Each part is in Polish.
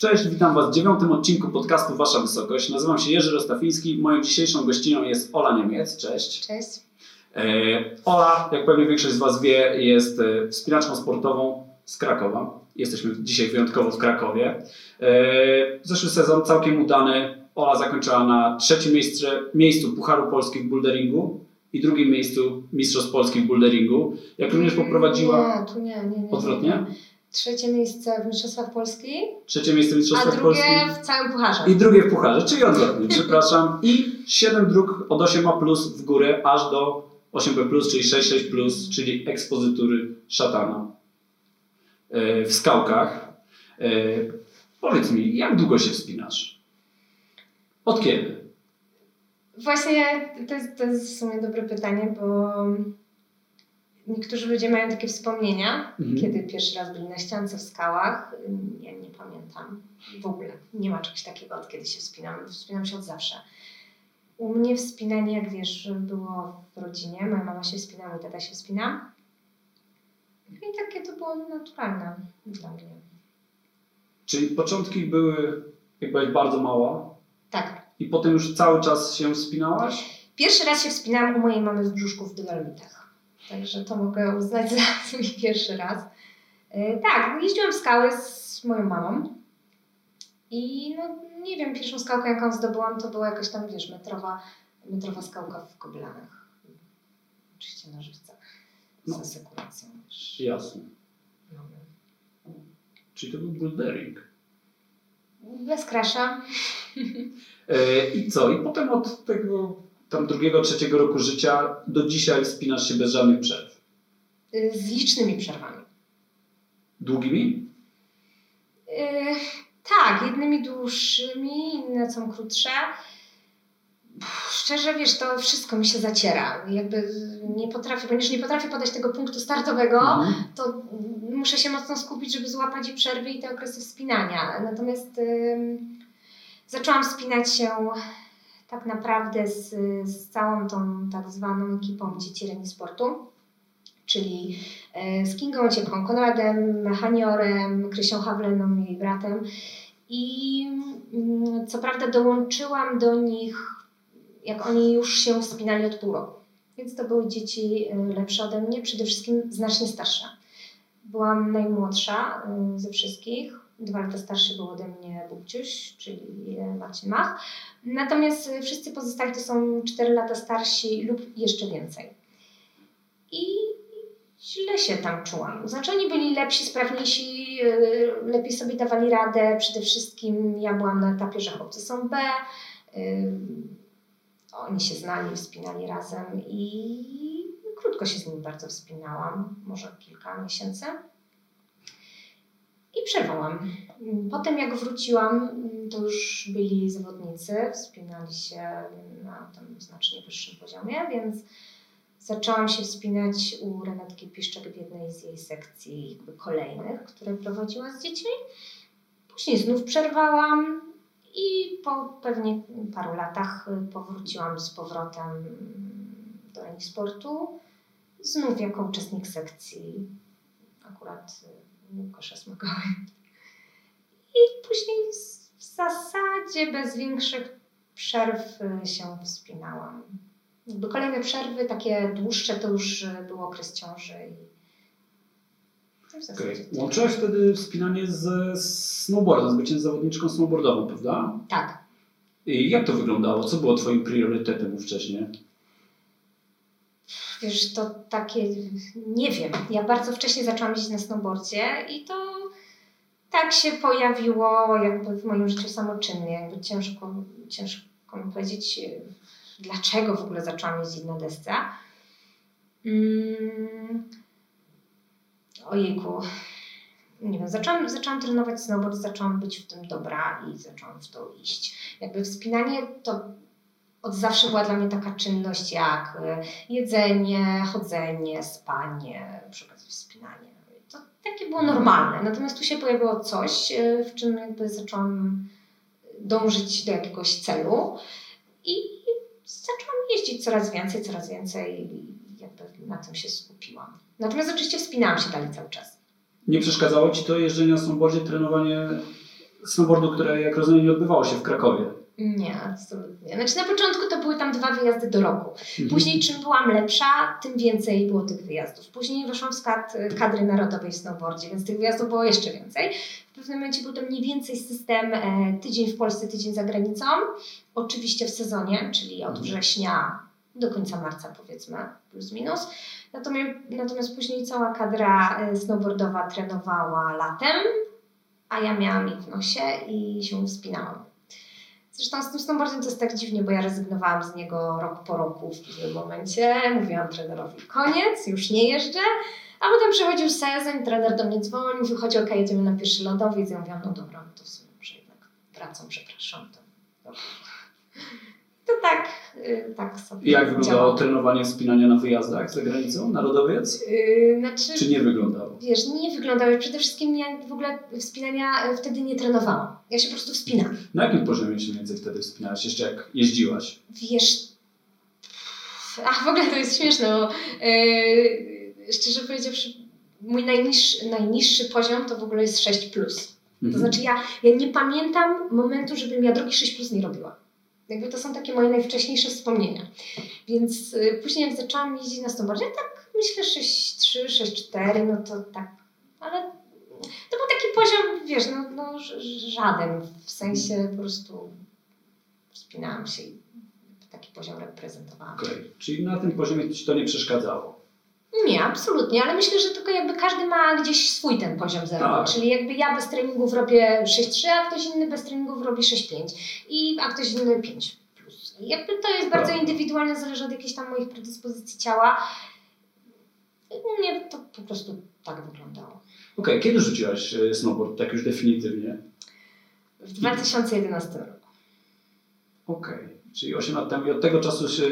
Cześć, witam Was w dziewiątym odcinku podcastu Wasza Wysokość. Nazywam się Jerzy Rostafiński. Moją dzisiejszą gościnią jest Ola Niemiec. Cześć. Cześć. E, Ola, jak pewnie większość z Was wie, jest e, wspinaczką sportową z Krakowa. Jesteśmy dzisiaj wyjątkowo w Krakowie. E, Zeszły sezon całkiem udany. Ola zakończyła na trzecim miejsce, miejscu Pucharu Polski w boulderingu i drugim miejscu Mistrzostw Polski w boulderingu. Jak również poprowadziła... Nie, tu nie, nie, nie. Odwrotnie? Trzecie miejsce w Mistrzostwach Polski, Trzecie miejsce w a Mistrzostwach drugie Polski. w całym pucharze. I drugie w pucharze, czyli odwrotnie, przepraszam. I 7 dróg od 8A plus w górę, aż do 8B plus, czyli 6,6 plus, czyli ekspozytury szatana e, w skałkach. E, Powiedz mi, jak długo się wspinasz? Od kiedy? Właśnie to jest, to jest w sumie dobre pytanie, bo niektórzy ludzie mają takie wspomnienia, Mhm. kiedy pierwszy raz byli na ściance w skałach. Ja nie pamiętam w ogóle. Nie ma czegoś takiego, od kiedy się wspinam. Wspinam się od zawsze. U mnie wspinanie, jak wiesz, było w rodzinie. Moja mama się wspinała, mój tata się wspina. I takie to było naturalne dla mnie. Czyli początki były, jak byłaś bardzo mała Tak. i potem już cały czas się wspinałaś? Pierwszy raz się wspinałam u mojej mamy w brzuszku w Dolomitach. Także to mogę uznać za swój pierwszy raz. Yy, tak, jeździłam w skały z moją mamą. I no nie wiem, pierwszą skałkę jaką zdobyłam to była jakaś tam, wiesz, metrowa, metrowa skałka w Kobylanach. Oczywiście na żywca. Z No. asekuracją. Jasne. No. Czyli to był bouldering. Bez krasza. E, I co? I potem od tego tam drugiego, trzeciego roku życia do dzisiaj spinasz się bez żadnych przerw. Yy, Z licznymi przerwami. Długimi? Yy, tak, jednymi dłuższymi, inne są krótsze. Szczerze, wiesz, to wszystko mi się zaciera. Jakby nie potrafię, ponieważ nie potrafię podać tego punktu startowego, Mhm. to muszę się mocno skupić, żeby złapać i przerwy i te okresy wspinania. Natomiast ym, zaczęłam wspinać się tak naprawdę z, z całą tą tak zwaną ekipą dzieci Reni Sportu, czyli e, z Kingą Ociepką, Konradem, Haniorem, Krysią Hawleną, jej bratem. I mm, co prawda dołączyłam do nich, jak oni już się wspinali od pół roku. Więc to były dzieci y, lepsze ode mnie, przede wszystkim znacznie starsze. Byłam najmłodsza y, ze wszystkich. Dwa lata starszy był ode mnie Bubciuś, czyli y, Marcin Mach. Natomiast y, wszyscy pozostali to są 4 lata starsi lub jeszcze więcej. I źle się tam czułam. Znaczy oni byli lepsi, sprawniejsi, yy, lepiej sobie dawali radę. Przede wszystkim ja byłam na etapie, że chłopcy są B. Yy, oni się znali, wspinali razem i krótko się z nimi bardzo wspinałam, może kilka miesięcy. I przerwałam. Potem jak wróciłam, to już byli zawodnicy, wspinali się na tam znacznie wyższym poziomie, więc zaczęłam się wspinać u Renatki Piszczek w jednej z jej sekcji kolejnych, które prowadziła z dziećmi. Później znów przerwałam i po pewnie paru latach powróciłam z powrotem do Reni Sportu. Znów jako uczestnik sekcji akurat Łukasza Smakowy. I później w zasadzie bez większych przerw się wspinałam. Jakby kolejne przerwy, takie dłuższe, to już był okres ciąży zasadzie Okay. Łączyłaś wtedy wspinanie z snowboardem, z byciem zawodniczką snowboardową, prawda? Tak. I jak to wyglądało? Co było Twoim priorytetem ówcześnie? Wiesz, to takie, nie wiem, ja bardzo wcześnie zaczęłam jeździć na snowboardzie i to tak się pojawiło jakby w moim życiu samoczynnie, jakby ciężko, ciężko mi powiedzieć, dlaczego w ogóle zaczęłam jeździć na desce. Mm. Ojejku, nie wiem, zaczęłam, zaczęłam trenować snowboard, zaczęłam być w tym dobra i zaczęłam w to iść. Jakby wspinanie to od zawsze była dla mnie taka czynność jak e, jedzenie, chodzenie, spanie, przy okazji wspinanie. To takie było normalne. Natomiast tu się pojawiło coś, e, w czym jakby zaczęłam dążyć do jakiegoś celu i zaczęłam jeździć coraz więcej, coraz więcej i jakby na tym się skupiłam. Natomiast oczywiście wspinałam się dalej cały czas. Nie przeszkadzało Ci to jeżdżenie na snowboardzie, trenowanie snowboardu, które jak rozumiem nie odbywało się w Krakowie. Nie, absolutnie. Znaczy na początku to były tam dwa wyjazdy do roku. Mhm. Później czym byłam lepsza, tym więcej było tych wyjazdów. Później weszłam w skład y, kadry narodowej w snowboardzie, więc tych wyjazdów było jeszcze więcej. W pewnym momencie był to mniej więcej system e, tydzień w Polsce, tydzień za granicą. Oczywiście w sezonie, czyli od Mhm. września do końca marca powiedzmy, plus minus. Natomiast, natomiast później cała kadra e, snowboardowa trenowała latem, a ja miałam ich w nosie i się wspinałam. Zresztą z tym snowboardem to jest tak dziwnie, bo ja rezygnowałam z niego rok po roku w pewnym momencie. Mówiłam trenerowi, koniec, już nie jeżdżę. A potem przychodził sezon, trener do mnie dzwonił, wychodzi, ok, jedziemy na pierwszy lodowiec. Ja mówiłam, no dobra, no to w sumie może jednak wracam, przepraszam. To, dobra. To tak, y, tak sobie I jak wyglądało trenowanie wspinania na wyjazdach za granicą, narodowiec? Y, Znaczy, Czy nie wyglądało? wiesz, nie wyglądały. Przede wszystkim ja w ogóle wspinania y, wtedy nie trenowałam. Ja się po prostu wspinam. Na jakim poziomie się więcej wtedy wspinałaś, jeszcze jak jeździłaś? Wiesz. Ach, w ogóle to jest śmieszne, bo yy, szczerze powiedziawszy, mój najniższy, najniższy poziom to w ogóle jest 6. To Mhm. znaczy, ja, ja nie pamiętam momentu, żebym ja drogi 6 nie robiła. Jakby to są takie moje najwcześniejsze wspomnienia. Więc y, później, jak zaczęłam jeździć na snowboardzie, tak myślę 6,3, 6,4, no to tak. Ale to był taki poziom, wiesz, no, no żaden. W sensie po prostu wspinałam się i taki poziom reprezentowałam. Okej, Czyli na tym poziomie ci to nie przeszkadzało. Nie, absolutnie, ale myślę, że tylko jakby każdy ma gdzieś swój ten poziom zerowy. Tak. Czyli jakby ja bez treningów robię 6,3, a ktoś inny bez treningów robi 6,5 i a ktoś inny 5 plus. Jakby to jest bardzo Tak. indywidualne, zależy od jakichś tam moich predyspozycji ciała. U mnie to po prostu tak wyglądało. Okej, kiedy rzuciłaś e, snowboard tak już definitywnie? W 2011 roku. Okej, czyli 8 lat temu i od tego czasu się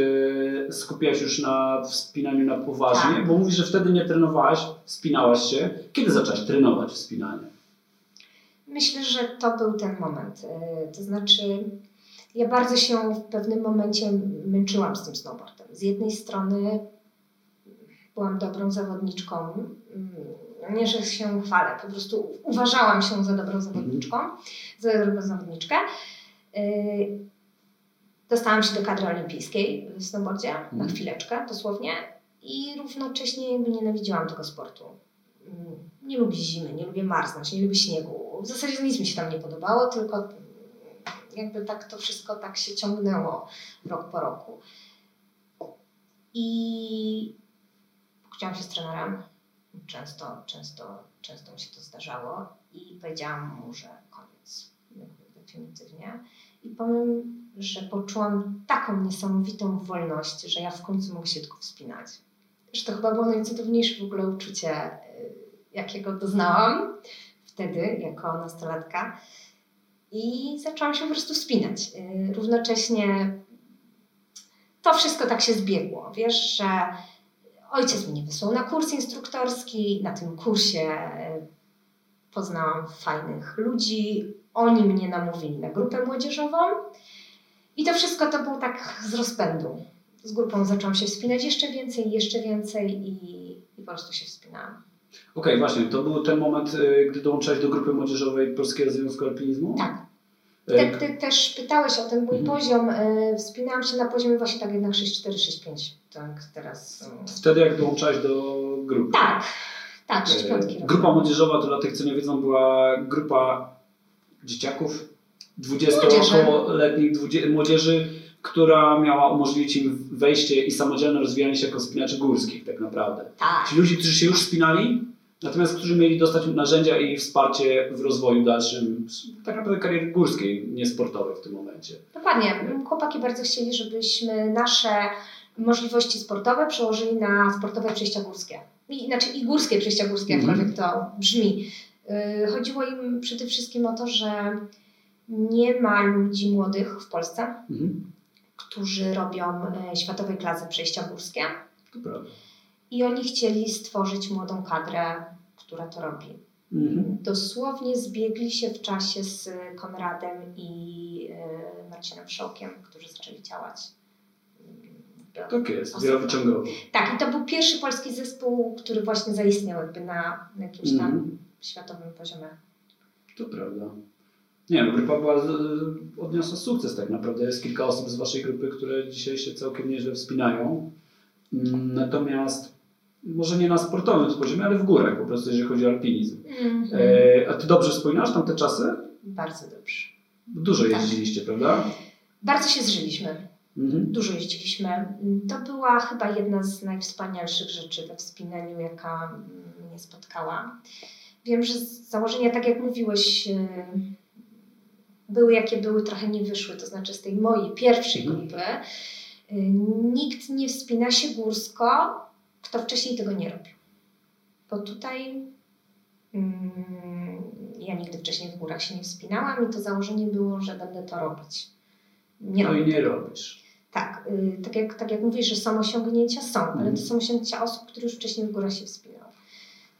skupiałaś już na wspinaniu na poważnie, Tak. bo mówisz, że wtedy nie trenowałaś, wspinałaś się. Kiedy zaczęłaś trenować wspinanie? Myślę, że to był ten moment. Yy, To znaczy, ja bardzo się w pewnym momencie męczyłam z tym snowboardem. Z jednej strony byłam dobrą zawodniczką. Mm, Nie, że się chwalę, po prostu uważałam się za dobrą zawodniczką, za dobrą zawodniczkę. Dostałam się do kadry olimpijskiej w snowboardzie na Mhm. chwileczkę, dosłownie, i równocześnie jakby nienawidziłam tego sportu. Mm, Nie lubię zimy, nie lubię marznąć, nie lubię śniegu. W zasadzie nic mi się tam nie podobało, tylko jakby tak to wszystko tak się ciągnęło rok po roku. I chciałam się z trenerem. Często, często, często mi się to zdarzało i powiedziałam mu, że koniec, definitywnie. I powiem, że poczułam taką niesamowitą wolność, że ja w końcu mogę się tylko wspinać. Że to chyba było najcudowniejsze w ogóle uczucie, y, jakiego doznałam wtedy, jako nastolatka. I zaczęłam się po prostu wspinać. Y, Równocześnie to wszystko tak się zbiegło. Wiesz, że ojciec mnie wysłał na kurs instruktorski. Na tym kursie y, poznałam fajnych ludzi. Oni mnie namówili na grupę młodzieżową. I to wszystko to było tak z rozpędu. Z grupą zaczęłam się wspinać jeszcze więcej, jeszcze więcej i, i po prostu się wspinałam. Okej, właśnie, to był ten moment, e, gdy dołączyłaś do grupy młodzieżowej Polskiego Związku Alpinizmu? Tak. E, Ty, ty też pytałeś o ten mój Mhm. poziom. Y, wspinałam się na poziomie właśnie tak jednak 6,4, 6,5. Tak teraz. y, Wtedy jak dołączyłaś do grupy? Tak, tak, E, 6,5. Grupa młodzieżowa to dla tych, co nie wiedzą, była grupa dzieciaków, 20-letnich dwudzie- młodzieży, która miała umożliwić im wejście i samodzielne rozwijanie się jako wspinaczy górskich tak naprawdę. Tak. Ci ludzie, którzy się już wspinali, natomiast którzy mieli dostać narzędzia i wsparcie w rozwoju dalszym, tak naprawdę kariery górskiej, nie sportowej w tym momencie. Dokładnie. Chłopaki bardzo chcieli, żebyśmy nasze możliwości sportowe przełożyli na sportowe przejścia górskie. I, znaczy i górskie przejścia górskie, Mhm. jakkolwiek to brzmi. Yy, Chodziło im przede wszystkim o to, że nie ma ludzi młodych w Polsce, Mhm. którzy robią e, światowej klasy przejścia górskie. Prawda. I oni chcieli stworzyć młodą kadrę, która to robi. Mhm. Dosłownie zbiegli się w czasie z Konradem i e, Marcinem Szokiem, którzy zaczęli działać. Tak jest, Osobno. wielowyciągowo. Tak, i to był pierwszy polski zespół, który właśnie zaistniał jakby na, na jakimś tam Mhm. Światowym poziomie. To prawda. Nie no, grupa była, odniosła sukces tak naprawdę. Jest kilka osób z waszej grupy, które dzisiaj się całkiem nieźle wspinają. Mm, Natomiast może nie na sportowym poziomie, ale w górach po prostu, jeżeli chodzi o alpinizm. Mhm. E, a ty dobrze wspominasz tamte czasy? Bardzo dobrze. Dużo Tak. jeździliście, prawda? Bardzo się zżyliśmy. Mhm. Dużo jeździliśmy. To była chyba jedna z najwspanialszych rzeczy we wspinaniu, jaka mm, mnie spotkała. Wiem, że założenia, tak jak mówiłeś, yy, były jakie były, trochę nie wyszły. To znaczy z tej mojej pierwszej Mhm. grupy yy, nikt nie wspina się górsko, kto wcześniej tego nie robił. Bo tutaj mm, ja nigdy wcześniej w górach się nie wspinałam i to założenie było, że będę to robić. Nie No robię i nie robisz. tak, y, tak, jak, tak jak mówisz, że są osiągnięcia, są, ale Mhm. to są osiągnięcia osób, które już wcześniej w górę się wspinały.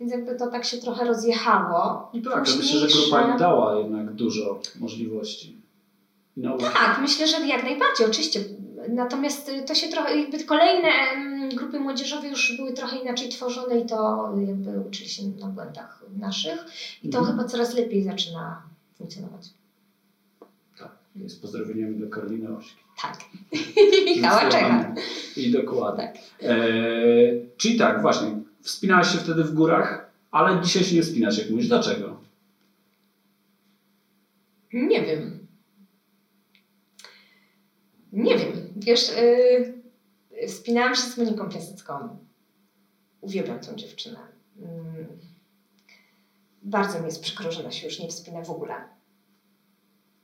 Więc jakby to tak się trochę rozjechało. I Tak, ja myślę, że grupa im dała jednak dużo możliwości. I nauki. Tak, myślę, że jak najbardziej, oczywiście. Natomiast to się trochę, jakby kolejne grupy młodzieżowe już były trochę inaczej tworzone i to jakby uczyli się na błędach naszych i to Mhm. chyba coraz lepiej zaczyna funkcjonować. Tak, z pozdrowieniem dla Karoliny Ośki. Tak. Michała czeka. I dokładnie. Tak. E, czyli tak, właśnie, wspinałeś się wtedy w górach, ale dzisiaj się nie wspinasz, jak mówisz. Dlaczego? Nie wiem. Nie wiem. Wiesz, yy, wspinałam się z Moniką Piasecką. Uwielbiam tą dziewczynę. Mm. Bardzo mi jest przykro, że ona się już nie wspina w ogóle.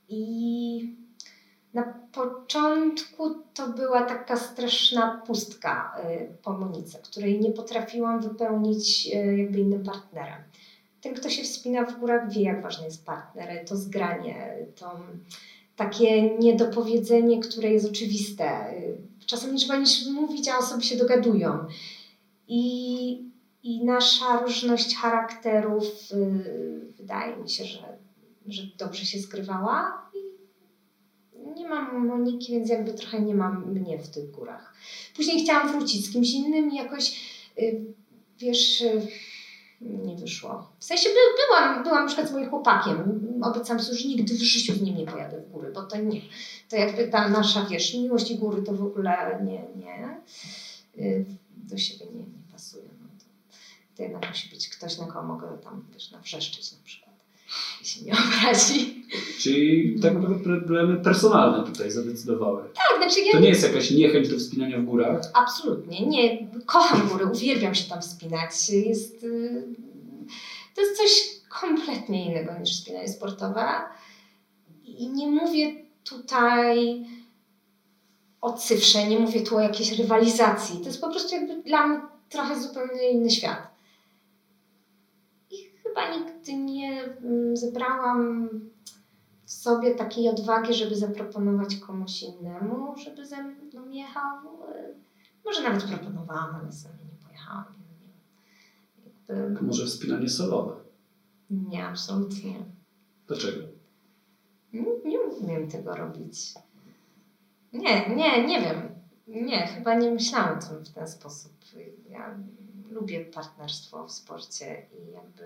I na początku to była taka straszna pustka y, po Monice, której nie potrafiłam wypełnić y, jakby innym partnerem. Ten, kto się wspina w górach, wie, jak ważny jest partner, to zgranie, to takie niedopowiedzenie, które jest oczywiste. Y, Czasem nie trzeba nic mówić, a osoby się dogadują. I, i nasza różność charakterów wydaje mi się, że, że dobrze się zgrywała. Nie mam Moniki, więc jakby trochę nie mam mnie w tych górach. Później chciałam wrócić z kimś innym i jakoś, y, wiesz, y, nie wyszło. W sensie by, byłam, byłam na przykład z moim chłopakiem. Obiecam sobie, że nigdy w życiu z nim nie pojadę w góry, bo to nie. To jakby ta nasza, wiesz, miłość i góry to w ogóle nie, nie. Y, Do siebie nie, nie pasuje. No to, to jednak musi być ktoś, na kogo mogę tam, wiesz, nawrzeszczeć na przykład. Się nie obrazi. Czyli tak naprawdę problemy personalne tutaj zadecydowały. Tak, znaczy ja To nie jest jakaś niechęć do wspinania w górach. Absolutnie, nie. Kocham góry, uwielbiam się tam wspinać. Jest, y, to jest coś kompletnie innego niż wspinanie sportowe. I nie mówię tutaj o cyfrze, nie mówię tu o jakiejś rywalizacji. To jest po prostu jakby dla mnie trochę zupełnie inny świat. Chyba nigdy nie mm, zebrałam w sobie takiej odwagi, żeby zaproponować komuś innemu, żeby ze mną jechał. Może nawet proponowałam, ale ze mną nie pojechałam. Jakby, Może wspinanie solowe. nie, absolutnie. Dlaczego? Nie, nie umiem tego robić. Nie, nie, nie wiem. Nie, chyba nie myślałam o tym w ten sposób. Ja lubię partnerstwo w sporcie i jakby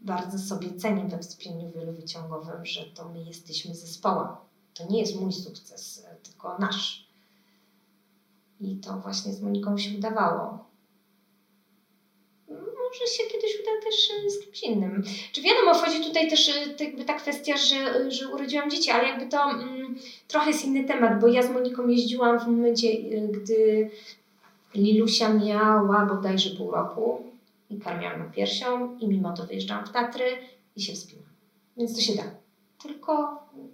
bardzo sobie cenię we wspieraniu wielowyciągowym, że to my jesteśmy zespołem. To nie jest mój sukces, tylko nasz. I to właśnie z Moniką się udawało. Może się kiedyś uda też y, z kimś innym. Czy wiadomo, wchodzi tutaj też to jakby ta kwestia, że, że urodziłam dzieci, ale jakby to mm, trochę jest inny temat, bo ja z Moniką jeździłam w momencie, gdy Lilusia miała bodajże pół roku i karmiłam ją piersią i mimo to wyjeżdżałam w Tatry i się wspinam. Więc to się da. Tylko mm,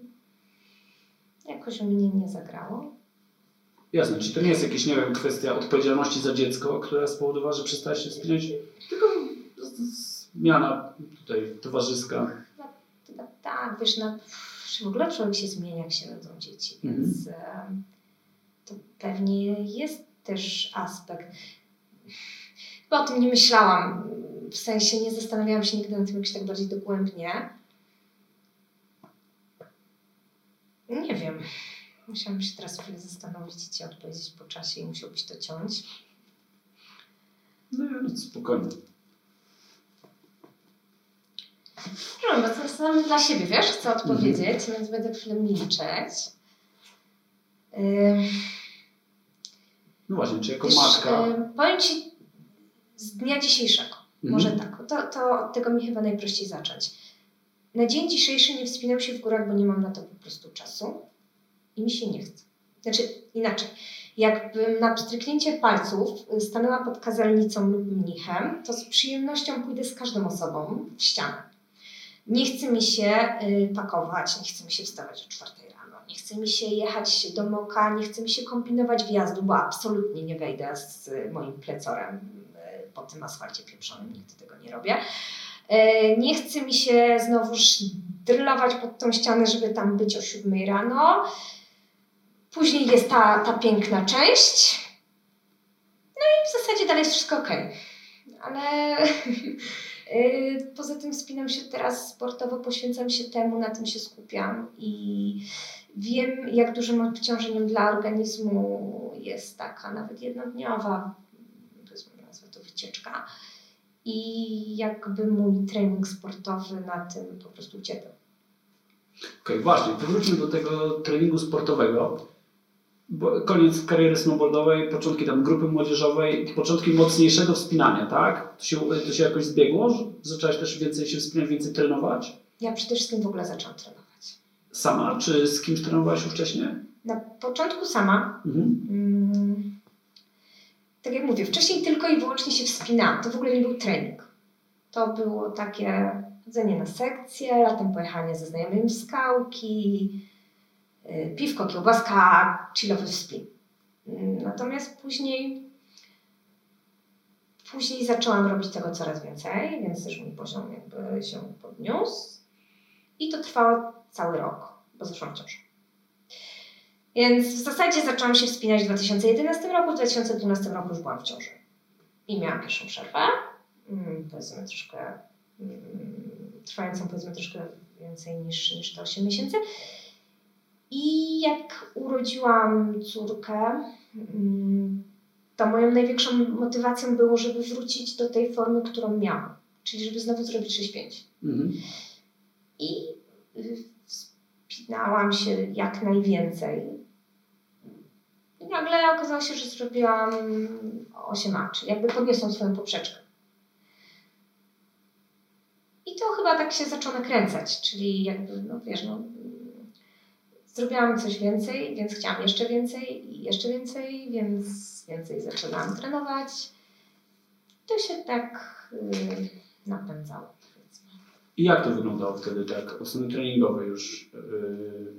jakoś u mnie nie zagrało. Jasne, czyli to nie jest jakaś, nie wiem, kwestia odpowiedzialności za dziecko, która spowodowała, że przestałeś się wspinać, tylko zmiana tutaj towarzyska. Chyba tak, wiesz, no, że w ogóle człowiek się zmienia, jak się rodzą dzieci, Mhm. więc to pewnie jest też aspekt. Chyba o tym nie myślałam, w sensie nie zastanawiałam się nigdy nad tym jakoś tak bardziej dogłębnie. Nie wiem. Musiałam się teraz chwilę zastanowić i Ci odpowiedzieć po czasie i musiałbyś to ciąć. No, no spokojnie. No bo sam dla siebie, wiesz, chcę odpowiedzieć, więc będę chwilę milczeć. No właśnie, czy jako wiesz, matka... powiem Ci z dnia dzisiejszego, Mhm. może tak, to, to od tego mi chyba najprościej zacząć. Na dzień dzisiejszy nie wspinam się w górach, bo nie mam na to po prostu czasu i mi się nie chce. Znaczy inaczej, jakbym na pstryknięcie palców stanęła pod kazalnicą lub mnichem, to z przyjemnością pójdę z każdą osobą w ścianę. Nie chce mi się y, pakować, nie chce mi się wstawać o czwartej rano, nie chce mi się jechać do Moka, nie chce mi się kombinować wjazdu, bo absolutnie nie wejdę z moim plecorem po tym asfalcie pieprzonym, nigdy tego nie robię. Y, Nie chce mi się znowuż drylować pod tą ścianę, żeby tam być o siódmej rano. Później jest ta, ta piękna część. No i w zasadzie dalej jest wszystko ok. Ale y, poza tym wspinam się teraz sportowo, poświęcam się temu, na tym się skupiam i wiem, jak dużym obciążeniem dla organizmu jest taka nawet jednodniowa, I jakby mój trening sportowy na tym po prostu ucierpiał. Okej, właśnie, to wróćmy do tego treningu sportowego. Koniec kariery snowboardowej, początki tam grupy młodzieżowej, początki mocniejszego wspinania, tak? To się, to się jakoś zbiegło? Zaczęłaś też więcej się wspinać, więcej trenować? Ja przede wszystkim w ogóle zaczęłam trenować. Sama, czy z kimś trenowałaś już wcześniej? Na początku sama, Mhm. Tak jak mówię, wcześniej tylko i wyłącznie się wspinałam. To w ogóle nie był trening. To było takie chodzenie na sekcje, latem pojechanie ze znajomymi w skałki, y, piwko, kiełbaska, chillowy wspin. Mm, Natomiast później później zaczęłam robić tego coraz więcej, więc też mój poziom jakby się podniósł. I to trwało cały rok, bo zaszłam w ciążę. Więc w zasadzie zaczęłam się wspinać w 2011 roku, w 2012 roku już byłam w ciąży. I miałam pierwszą przerwę, mm, powiedzmy troszkę, mm, trwającą powiedzmy troszkę więcej niż, niż te 8 miesięcy. I jak urodziłam córkę, mm, to moją największą motywacją było, żeby wrócić do tej formy, którą miałam. Czyli żeby znowu zrobić 6-5. Mhm. I y, wspinałam się jak najwięcej. I nagle okazało się, że zrobiłam 8A, czyli jakby podniosłam swoją poprzeczkę. I to chyba tak się zaczęło nakręcać, czyli jakby, no wiesz, no, zrobiłam coś więcej, więc chciałam jeszcze więcej i jeszcze więcej, więc więcej zaczęłam trenować. To się tak y, napędzało. I jak to wyglądało wtedy tak od strony treningowej już yy,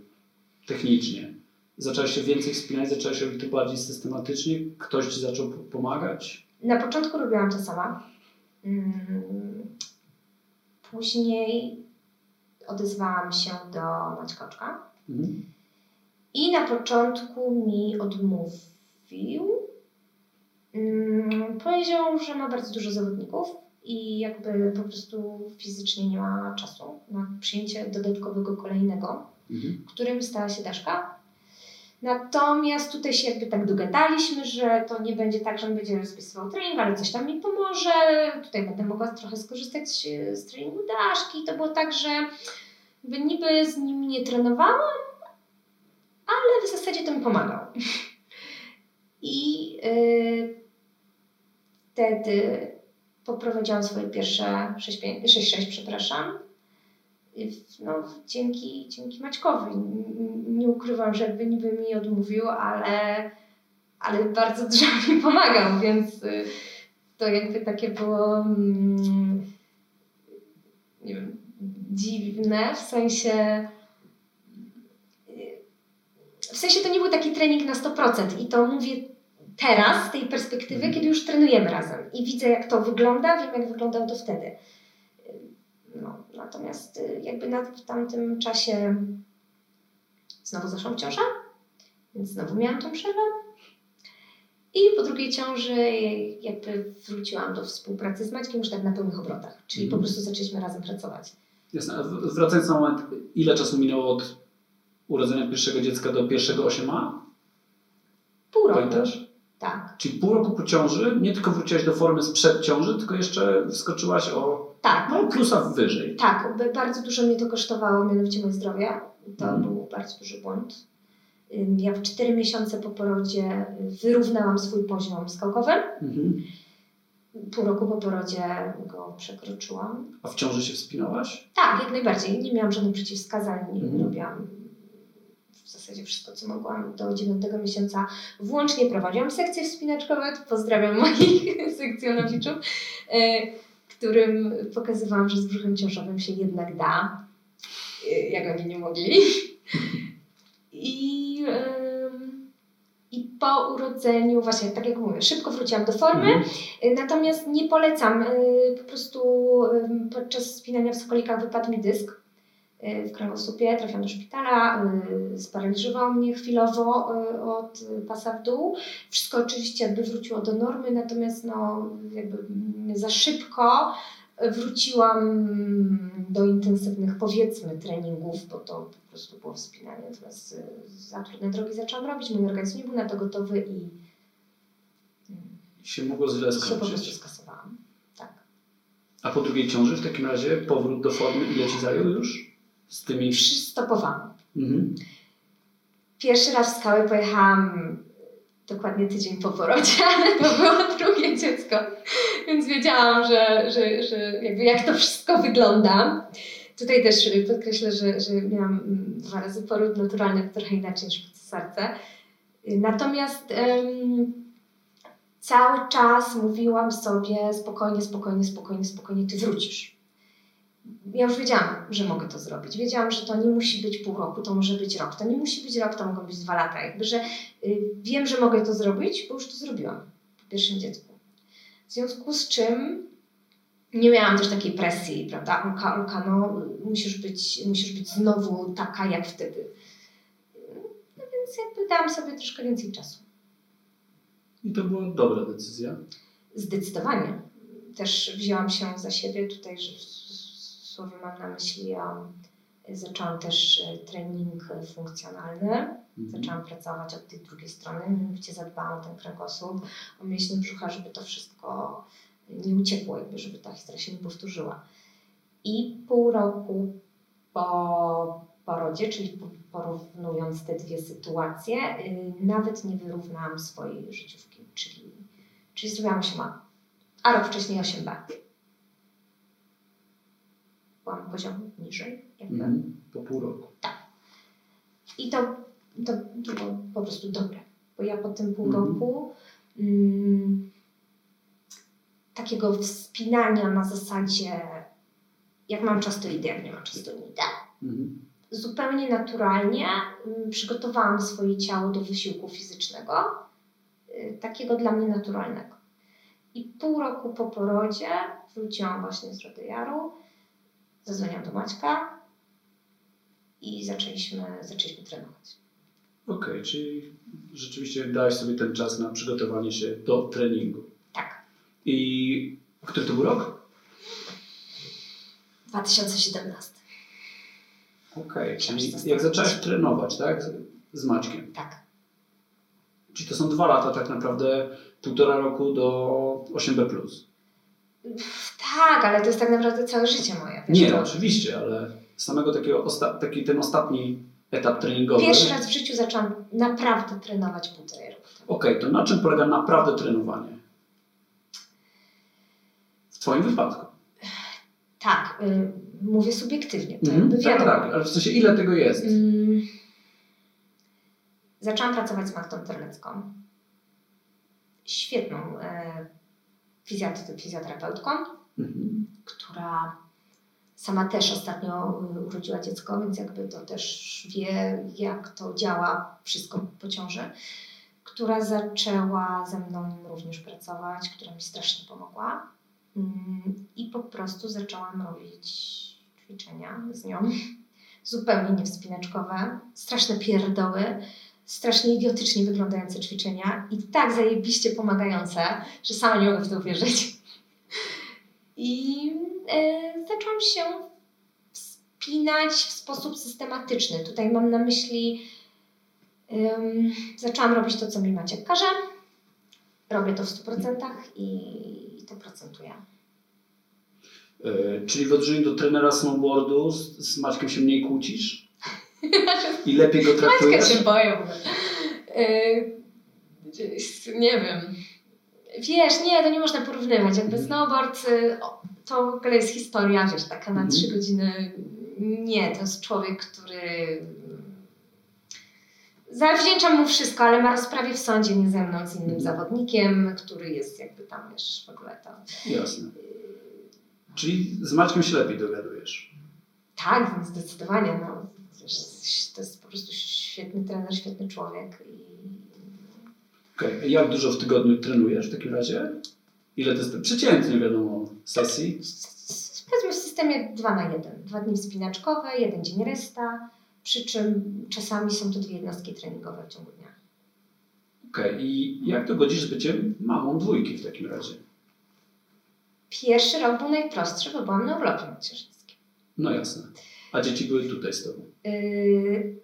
technicznie? Zaczęłaś się więcej wspinać, zaczęłaś robić to bardziej systematycznie? Ktoś Ci zaczął pomagać? Na początku robiłam to sama. Mm, Później odezwałam się do Maćkoczka Mhm. i na początku mi odmówił. Mm, Powiedział, że ma bardzo dużo zawodników i jakby po prostu fizycznie nie ma czasu na przyjęcie dodatkowego kolejnego Mhm. którym stała się Daszka. Natomiast tutaj się jakby tak dogadaliśmy, że to nie będzie tak, że on będzie rozpisywał trening, ale coś tam mi pomoże. Tutaj będę mogła trochę skorzystać e, z treningu Daszki. To było tak, że jakby niby z nim nie trenowałam, ale w zasadzie to mi pomagał. I yy, wtedy poprowadziłam swoje pierwsze 6-5 6-6, przepraszam. No, dzięki, dzięki Maćkowi. Nie ukrywam, że jakby niby mi odmówił, ale, ale bardzo dużo mi pomagał, więc y, to jakby takie było mm, nie wiem, dziwne, w sensie y, w sensie to nie był taki trening na 100% i to mówię teraz z tej perspektywy, Mhm. kiedy już trenujemy razem i widzę jak to wygląda, wiem jak wyglądało to wtedy. Natomiast y, jakby na, w tamtym czasie znowu zaszłam w ciążę, więc znowu miałam tą przerwę. I po drugiej ciąży jakby wróciłam do współpracy z Maćkiem już tak na pełnych obrotach, czyli po Mhm. prostu zaczęliśmy razem pracować. Jasne. A Wracając na moment, ile czasu minęło od urodzenia pierwszego dziecka do pierwszego 8A? Pół roku. Pamiętasz? Tak. Czyli pół roku po ciąży nie tylko wróciłaś do formy sprzed ciąży, tylko jeszcze wskoczyłaś o Tak. No plusa wyżej. Tak, bardzo dużo mnie to kosztowało, mianowicie moje zdrowie. To Mhm. był bardzo duży błąd. Ja w 4 miesiące po porodzie wyrównałam swój poziom skałkowy. Mhm. Pół roku po porodzie go przekroczyłam. A w ciąży się wspinałaś? Tak, jak najbardziej. Nie miałam żadnych przeciwwskazań, Mhm. robiłam w zasadzie wszystko, co mogłam do 9 miesiąca. Włącznie prowadziłam sekcje wspinaczkowe. Pozdrawiam moich sekcjonowiczów, e, którym pokazywałam, że z brzuchem ciążowym się jednak da, e, jak oni nie mogli. I, I po urodzeniu, właśnie tak jak mówię, szybko wróciłam do formy. Mhm. Y, Natomiast nie polecam. y, Po prostu y, podczas spinania w sokolikach wypadł mi dysk y, w kręgosłupie, trafiłam do szpitala, y, sparaliżowało mnie chwilowo y, od y, pasa w dół. Wszystko oczywiście jakby wróciło do normy, natomiast no jakby mm, za szybko wróciłam do intensywnych powiedzmy treningów, bo to po prostu było wspinanie. Natomiast y, za trudne drogi zaczęłam robić, mój organizm nie był na to gotowy i mm, się mogło źle i się po prostu skończyć. skasowałam. Tak. A po drugiej ciąży w takim razie powrót do formy ile ci zajął już? Z tymi... Przystopowałam. Mhm. Pierwszy raz w skałę pojechałam dokładnie tydzień po porodzie, ale to było drugie dziecko, więc wiedziałam, że, że, że jakby jak to wszystko wygląda. Tutaj też podkreślę, że, że miałam mm, dwa razy poród naturalny, trochę inaczej niż w cesarce. Natomiast em, cały czas mówiłam sobie spokojnie, spokojnie, spokojnie, spokojnie, ty wrócisz. Ja już wiedziałam, że mogę to zrobić. Wiedziałam, że to nie musi być pół roku, to może być rok. To nie musi być rok, to mogą być dwa lata. Jakby, że y, wiem, że mogę to zrobić, bo już to zrobiłam po pierwszym dziecku. W związku z czym nie miałam też takiej presji, prawda? Olka, Olka, no musisz być, musisz być znowu taka jak wtedy. No więc jakby dałam sobie troszkę więcej czasu. I to była dobra decyzja. Zdecydowanie. Też wzięłam się za siebie tutaj, że słowie mam na myśli, um, zaczęłam też e, trening e, funkcjonalny. Mhm. Zaczęłam pracować od tej drugiej strony, mianowicie zadbałam o ten kręgosłup, o mięśnie brzucha, żeby to wszystko nie uciekło, jakby, żeby ta historia się nie powtórzyła. I pół roku po porodzie, czyli po- porównując te dwie sytuacje, nawet nie wyrównałam swojej życiówki, czyli, czyli zrobiłam 8A, a rok wcześniej 8B. Byłam poziom niżej, jakby. Mhm. Po pół roku. I to, to było po prostu dobre, bo ja po tym pół Mhm. roku mm, takiego wspinania na zasadzie jak mam czas to idę, jak nie mam czasu to nie idę. Mhm. Zupełnie naturalnie mm, przygotowałam swoje ciało do wysiłku fizycznego, y, takiego dla mnie naturalnego. I pół roku po porodzie wróciłam właśnie z Rody Jaru, zadzwoniłam do Maćka i zaczęliśmy, zaczęliśmy trenować. Okej, czyli rzeczywiście dałeś sobie ten czas na przygotowanie się do treningu. Tak. I który to był rok? 2017. Okej, czyli Książce jak zacząłeś trenować, tak? Z- Z Maćkiem. Tak. Czyli to są dwa lata tak naprawdę, półtora roku do 8B+. Tak, ale to jest tak naprawdę całe życie moje. Nie, to- oczywiście, ale samego takiego, taki ten ostatni etap treningowy. Pierwszy raz w życiu zaczęłam naprawdę trenować półtorej roku. Okej, to na czym polega naprawdę trenowanie? W Twoim wypadku. Tak, y, mówię subiektywnie, to jakby tak, tak, ale w sensie ile tego jest? Mm, zaczęłam pracować z Magdą Terlecką. Świetną e, fizjot- fizjoterapeutką, Mhm. która sama też ostatnio y, urodziła dziecko, więc jakby to też wie, jak to działa wszystko po ciąży, która zaczęła ze mną również pracować, która mi strasznie pomogła. Mm, I po prostu zaczęłam robić ćwiczenia z nią, zupełnie niewspinaczkowe, straszne pierdoły, strasznie idiotycznie wyglądające ćwiczenia i tak zajebiście pomagające, że sama nie mogę w to uwierzyć. I e, zaczęłam się wspinać w sposób systematyczny. Tutaj mam na myśli, zaczęłam robić to, co mi Maciek każe. Robię to w 100% i, to procentuję. Yy, czyli w odróżnieniu do trenera snowboardu z, z Maćkiem się mniej kłócisz? I lepiej go Maćka traktujesz? się boję. Yy, nie wiem. Wiesz, nie, to nie można porównywać. Jakby snowboard y, to w ogóle jest historia, wiesz, taka na Mhm. trzy godziny. Nie, to jest człowiek, który. Zawdzięczam mu wszystko, ale ma rozprawie w sądzie nie ze mną, z innym Mhm. zawodnikiem, który jest jakby tam, wiesz, w ogóle to. Jasne. Czyli z Maćkiem się lepiej dogadujesz. Tak, zdecydowanie. No. To jest po prostu świetny trener, świetny człowiek. I... Okej, Jak dużo w tygodniu trenujesz w takim razie? Ile to jest przeciętnie, wiadomo, sesji? Powiedzmy w systemie 2 na 1. Dwa dni wspinaczkowe, jeden dzień resta, przy czym czasami są to dwie jednostki treningowe w ciągu dnia. Okej, i jak to godzisz z byciem mamą dwójki w takim razie? Pierwszy rok był najprostszy, bo byłam na urlopie macierzyńskim. No jasne. A dzieci były tutaj z tobą. Yy...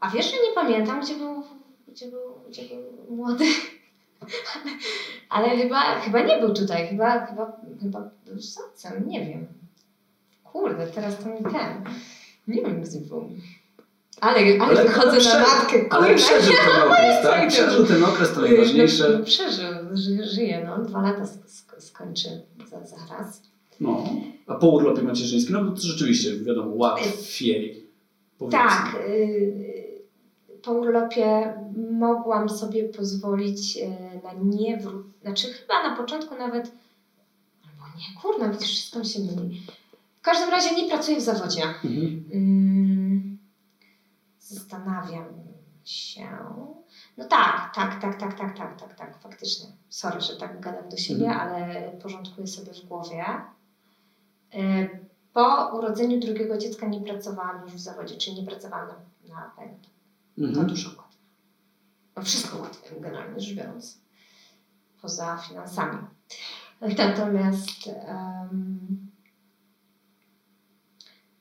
A wiesz, że nie pamiętam, gdzie był, gdzie był, gdzie był młody. Ale, chyba, chyba nie był tutaj, chyba, chyba, chyba był nie wiem. Kurde, teraz to mi ten. Nie wiem, gdzie był. Ale, ale, Ale- wychodzę prze- na matkę, kurde. Ale przeżył ten okres, tak? Przeżył ten okres, to No, najważniejsze. przeżył, ży, żyje, no. Dwa lata sk- sk- skończy za, zaraz. No. A po urlopie macierzyńskim, no to rzeczywiście, wiadomo, łatwiej. Powiedzmy. Tak. Po urlopie mogłam sobie pozwolić y, na nie wró- Znaczy chyba na początku nawet... Albo nie, kurna, widzisz, wszystko się myli. W każdym razie nie pracuję w zawodzie. Mhm. Mm, Zastanawiam się. No tak, tak, tak, tak, tak, tak, tak, tak, faktycznie. Sorry, że tak gadam do siebie, Mhm. ale porządkuję sobie w głowie. Y, Po urodzeniu drugiego dziecka nie pracowałam już w zawodzie, czyli nie pracowałam na, na pewno. To Mhm. dużo łatwiej. No wszystko łatwiej, generalnie rzecz biorąc. Poza finansami. Natomiast um,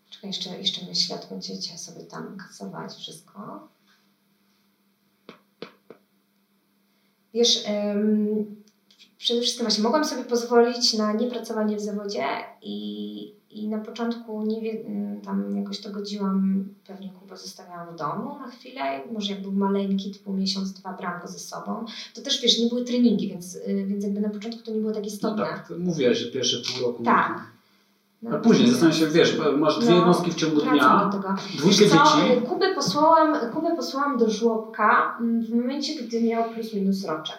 czekaj, jeszcze, jeszcze myślę, będziecie sobie tam kasować wszystko. Wiesz, em, przede wszystkim właśnie mogłam sobie pozwolić na niepracowanie w zawodzie i, i na początku nie wie, m, tam jakoś to godziłam, pewnie Kubę zostawiałam w domu na chwilę, może jak był maleńki, typu miesiąc, dwa brałam go ze sobą. To też wiesz, nie były treningi, więc, y, więc jakby na początku to nie było tak No istotne. tak, to mówiłaś, że pierwsze pół roku. Tak. A później zastanawiam się, wiesz, masz dwie No, jednostki w ciągu dnia, dwójkę dzieci. y, Kubę posłałam, Kubę posłałam do żłobka mm, w momencie, gdy miał plus minus roczek.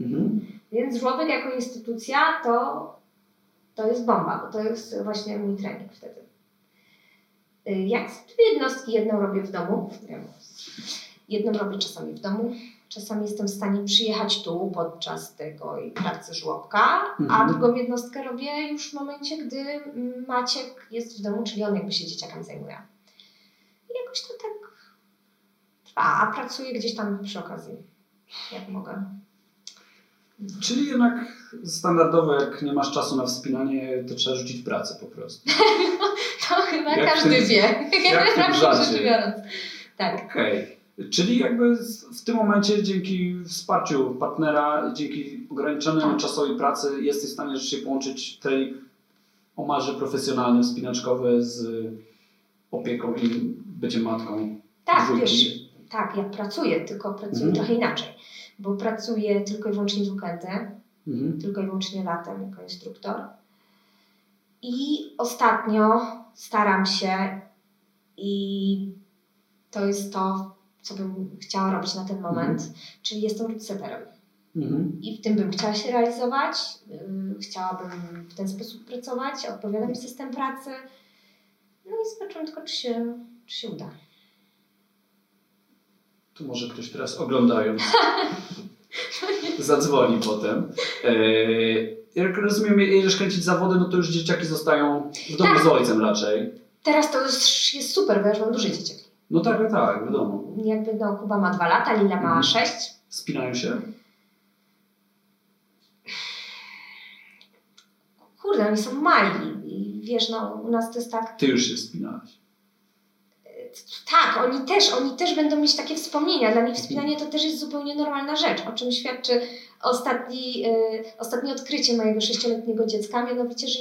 Mhm. Więc żłobek jako instytucja to, to jest bomba, bo to jest właśnie mój trening wtedy. Y, Jak dwie jednostki, jedną robię w domu, jedną robię czasami w domu, czasami jestem w stanie przyjechać tu podczas tego pracy żłobka, a Mhm. drugą jednostkę robię już w momencie, gdy Maciek jest w domu, czyli on jakby się dzieciakami zajmuje. I jakoś to tak trwa, a pracuję gdzieś tam przy okazji, jak mogę. Czyli jednak standardowo, jak nie masz czasu na wspinanie, to trzeba rzucić pracę po prostu. To chyba Jak każdy tym- wie. żarcie. rzecz biorąc. Tak. Okej. Czyli jakby w tym momencie dzięki wsparciu partnera, dzięki ograniczonemu Tak. czasowi pracy jesteś w stanie rzeczywiście połączyć trening o marze profesjonalny, wspinaczkowy z opieką i byciem matką Tak, wiesz, tak, ja pracuję, tylko pracuję Mhm. trochę inaczej. Bo pracuję tylko i wyłącznie w weekendy, Mhm. tylko i wyłącznie latem jako instruktor. I ostatnio staram się i to jest to, co bym chciała robić na ten moment, czyli jestem rootsetterem. Mhm. I w tym bym chciała się realizować. Yy, Chciałabym w ten sposób pracować. Odpowiada mi system pracy. No i zobaczymy tylko, czy się, czy się uda. Tu może ktoś teraz oglądając zadzwoni potem. Eee, jak rozumiem, jedziesz kręcić zawody, no to już dzieciaki zostają w domu Tak. z ojcem raczej. Teraz to już jest super, bo ja już mam duże dzieciaki. No tak, tak, tak, wiadomo. Jakby no, Kuba ma dwa lata, Lila ma Mhm. sześć. Spinają się? Kurde, oni są mali. Wiesz, no u nas to jest tak, Ty już się spinałaś. Tak, oni też, oni też będą mieć takie wspomnienia. Dla nich wspinanie to też jest zupełnie normalna rzecz, o czym świadczy ostatni, y, ostatnie odkrycie mojego sześcioletniego dziecka, mianowicie, że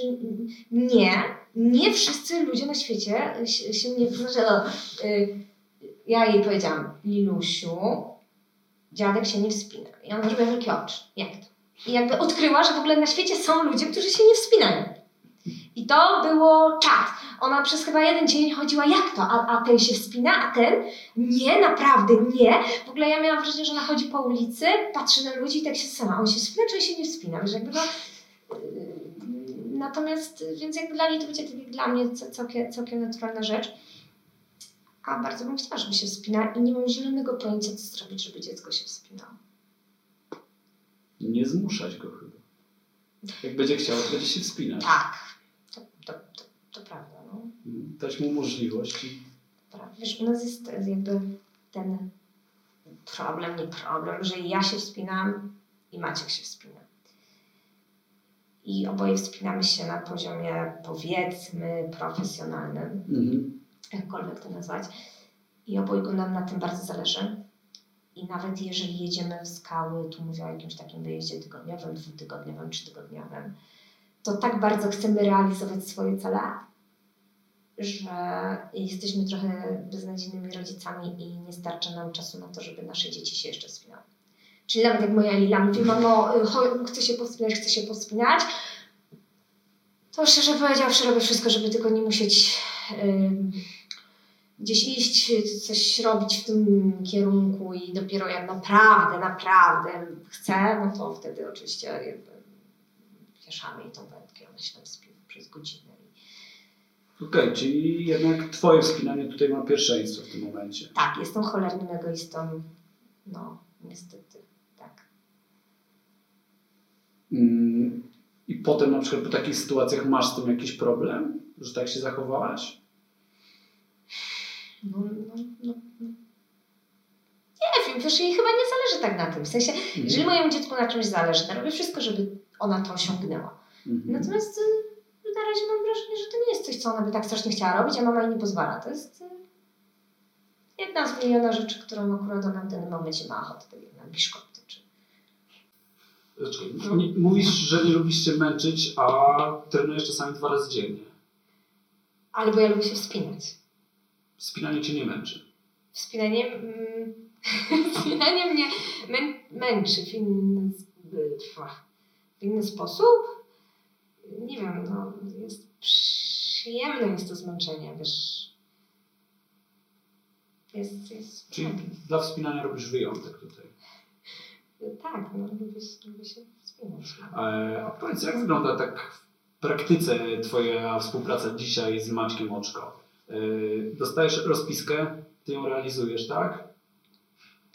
nie, nie wszyscy ludzie na świecie się, się nie... Że, y, ja jej powiedziałam, Lilusiu, dziadek się nie wspina. I ona zrobiła wielkie oczy. Jak to? I jakby odkryła, że w ogóle na świecie są ludzie, którzy się nie wspinają. I to było czad. Ona przez chyba jeden dzień chodziła, jak to? A, a ten się wspina, a ten? Nie, naprawdę nie. W ogóle ja miałam wrażenie, że ona chodzi po ulicy, patrzy na ludzi i tak się sama. On się wspina, czy on się nie wspina? Wiesz, jakby no... Yy, natomiast, więc jakby dla niej to będzie dla mnie całkiem, całkiem naturalna rzecz. A bardzo bym chciała, żeby się wspinała i nie mam zielonego pojęcia, co zrobić, żeby dziecko się wspinało. Nie zmuszać go chyba. Jak będzie chciał, to będzie się wspinać. Tak, to, to, to, to prawda. No. Dać mu możliwość. Wiesz, u nas jest jakby ten problem, nie problem, że ja się wspinam i Maciek się wspina. I oboje wspinamy się na poziomie powiedzmy profesjonalnym, mhm. jakkolwiek to nazwać. I obojgu nam na tym bardzo zależy. I nawet jeżeli jedziemy w skały, tu mówię o jakimś takim wyjeździe tygodniowym, dwutygodniowym, trzytygodniowym, to tak bardzo chcemy realizować swoje cele, że jesteśmy trochę beznadziejnymi rodzicami i nie starcza nam czasu na to, żeby nasze dzieci się jeszcze wspinały. Czyli nawet jak moja Lila mówi, mamo, chcę się powspinać, chcę się powspinać, to szczerze powiedziawszy robię wszystko, żeby tylko nie musieć gdzieś iść, coś robić w tym kierunku i dopiero jak naprawdę, naprawdę chcę, no to wtedy oczywiście jakby wieszamy i tą wędkę, ona się tam spina przez godzinę. Okej, okay, czyli jednak twoje wspinanie tutaj ma pierwszeństwo w tym momencie. Tak, jestem cholernym egoistą, no niestety, tak. Mm, I potem na przykład po takich sytuacjach masz z tym jakiś problem, że tak się zachowałaś? No, no, no, no. Nie wiem, wiesz, jej chyba nie zależy tak na tym. W sensie, mhm. jeżeli mojemu dziecku na czymś zależy, to robię wszystko, żeby ona to osiągnęła. Mhm. Natomiast y, razie mam wrażenie, że to nie jest coś, co ona by tak strasznie chciała robić, a mama jej nie pozwala. To jest y, jedna z miliona rzeczy, którą akurat ona w danym momencie ma ochotę, tak jak na biszkopty. Czy... Mówisz, że nie lubisz się męczyć, a trenujesz czasami dwa razy dziennie. Ale bo ja lubię się wspinać. Wspinanie cię nie męczy? Wspinanie, mm, wspinanie mnie mę, męczy w inny, w inny sposób. Nie wiem, no, jest przyjemne jest to zmęczenie, wiesz. Jest, jest Czyli tak. dla wspinania robisz wyjątek tutaj. Tak, no, lubię, lubię się wspinać. E, a powiedz, jak wygląda tak w praktyce Twoja współpraca dzisiaj z Maćkiem Oczko? Yy, dostajesz rozpiskę, ty ją realizujesz, tak?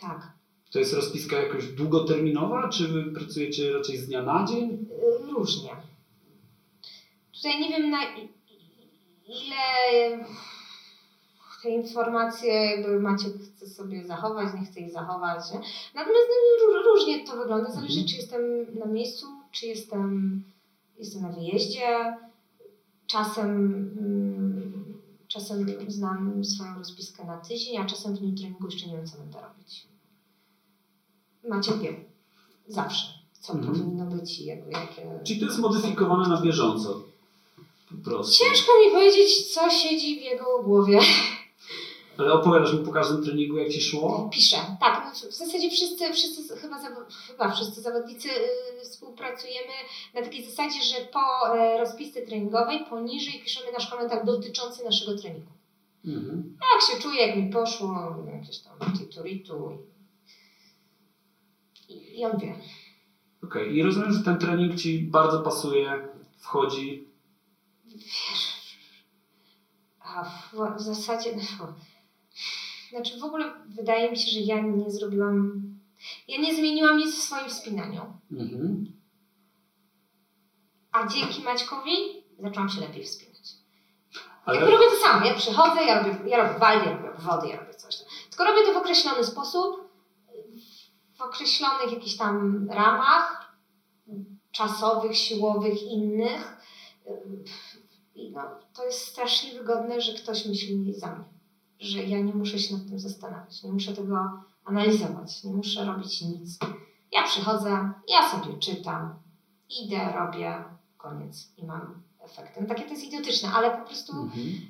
Tak. To jest rozpiska jakoś długoterminowa, czy wy pracujecie raczej z dnia na dzień? Różnie. Tutaj nie wiem na ile te informacje jakby macie chce sobie zachować, nie chce ich zachować. Nie? Natomiast no, różnie to wygląda. Zależy, mhm. czy jestem na miejscu, czy jestem, jestem na wyjeździe. Czasem mm, Czasem znam swoją rozpiskę na tydzień, a czasem w dniu treningu jeszcze nie wiem, co będę robić. Macie wiem. Zawsze. Co mhm. powinno być i jakby jakie... Czyli to jest modyfikowane na bieżąco. Po prostu. Ciężko mi powiedzieć, co siedzi w jego głowie. Ale opowiadasz mi po każdym treningu, jak ci szło? Piszę, tak. No, w zasadzie wszyscy, wszyscy chyba, chyba wszyscy zawodnicy yy, współpracujemy na takiej zasadzie, że po yy, rozpisce treningowej poniżej piszemy nasz komentarz dotyczący naszego treningu. Mhm. Jak się czuję, jak mi poszło, jakieś tam tituritu. I, I on wie. Okej, okay. i rozumiem, że ten trening ci bardzo pasuje, wchodzi. Wiesz. A w, w zasadzie. No, znaczy w ogóle wydaje mi się, że ja nie zrobiłam, ja nie zmieniłam nic w swoim wspinaniu. Mhm. A dzięki Maćkowi zaczęłam się lepiej wspinać. Ale... Jakby robię to samo. Ja przychodzę, ja robię, ja robię waldę, ja robię wody, ja robię coś tam. Tylko robię to w określony sposób, w określonych jakichś tam ramach czasowych, siłowych, innych. I no, to jest strasznie wygodne, że ktoś myśli za mnie. że ja nie muszę się nad tym zastanawiać, nie muszę tego analizować, nie muszę robić nic. Ja przychodzę, ja sobie czytam, idę, robię, koniec i mam efekty. No takie to jest idiotyczne, ale po prostu Mhm. yy,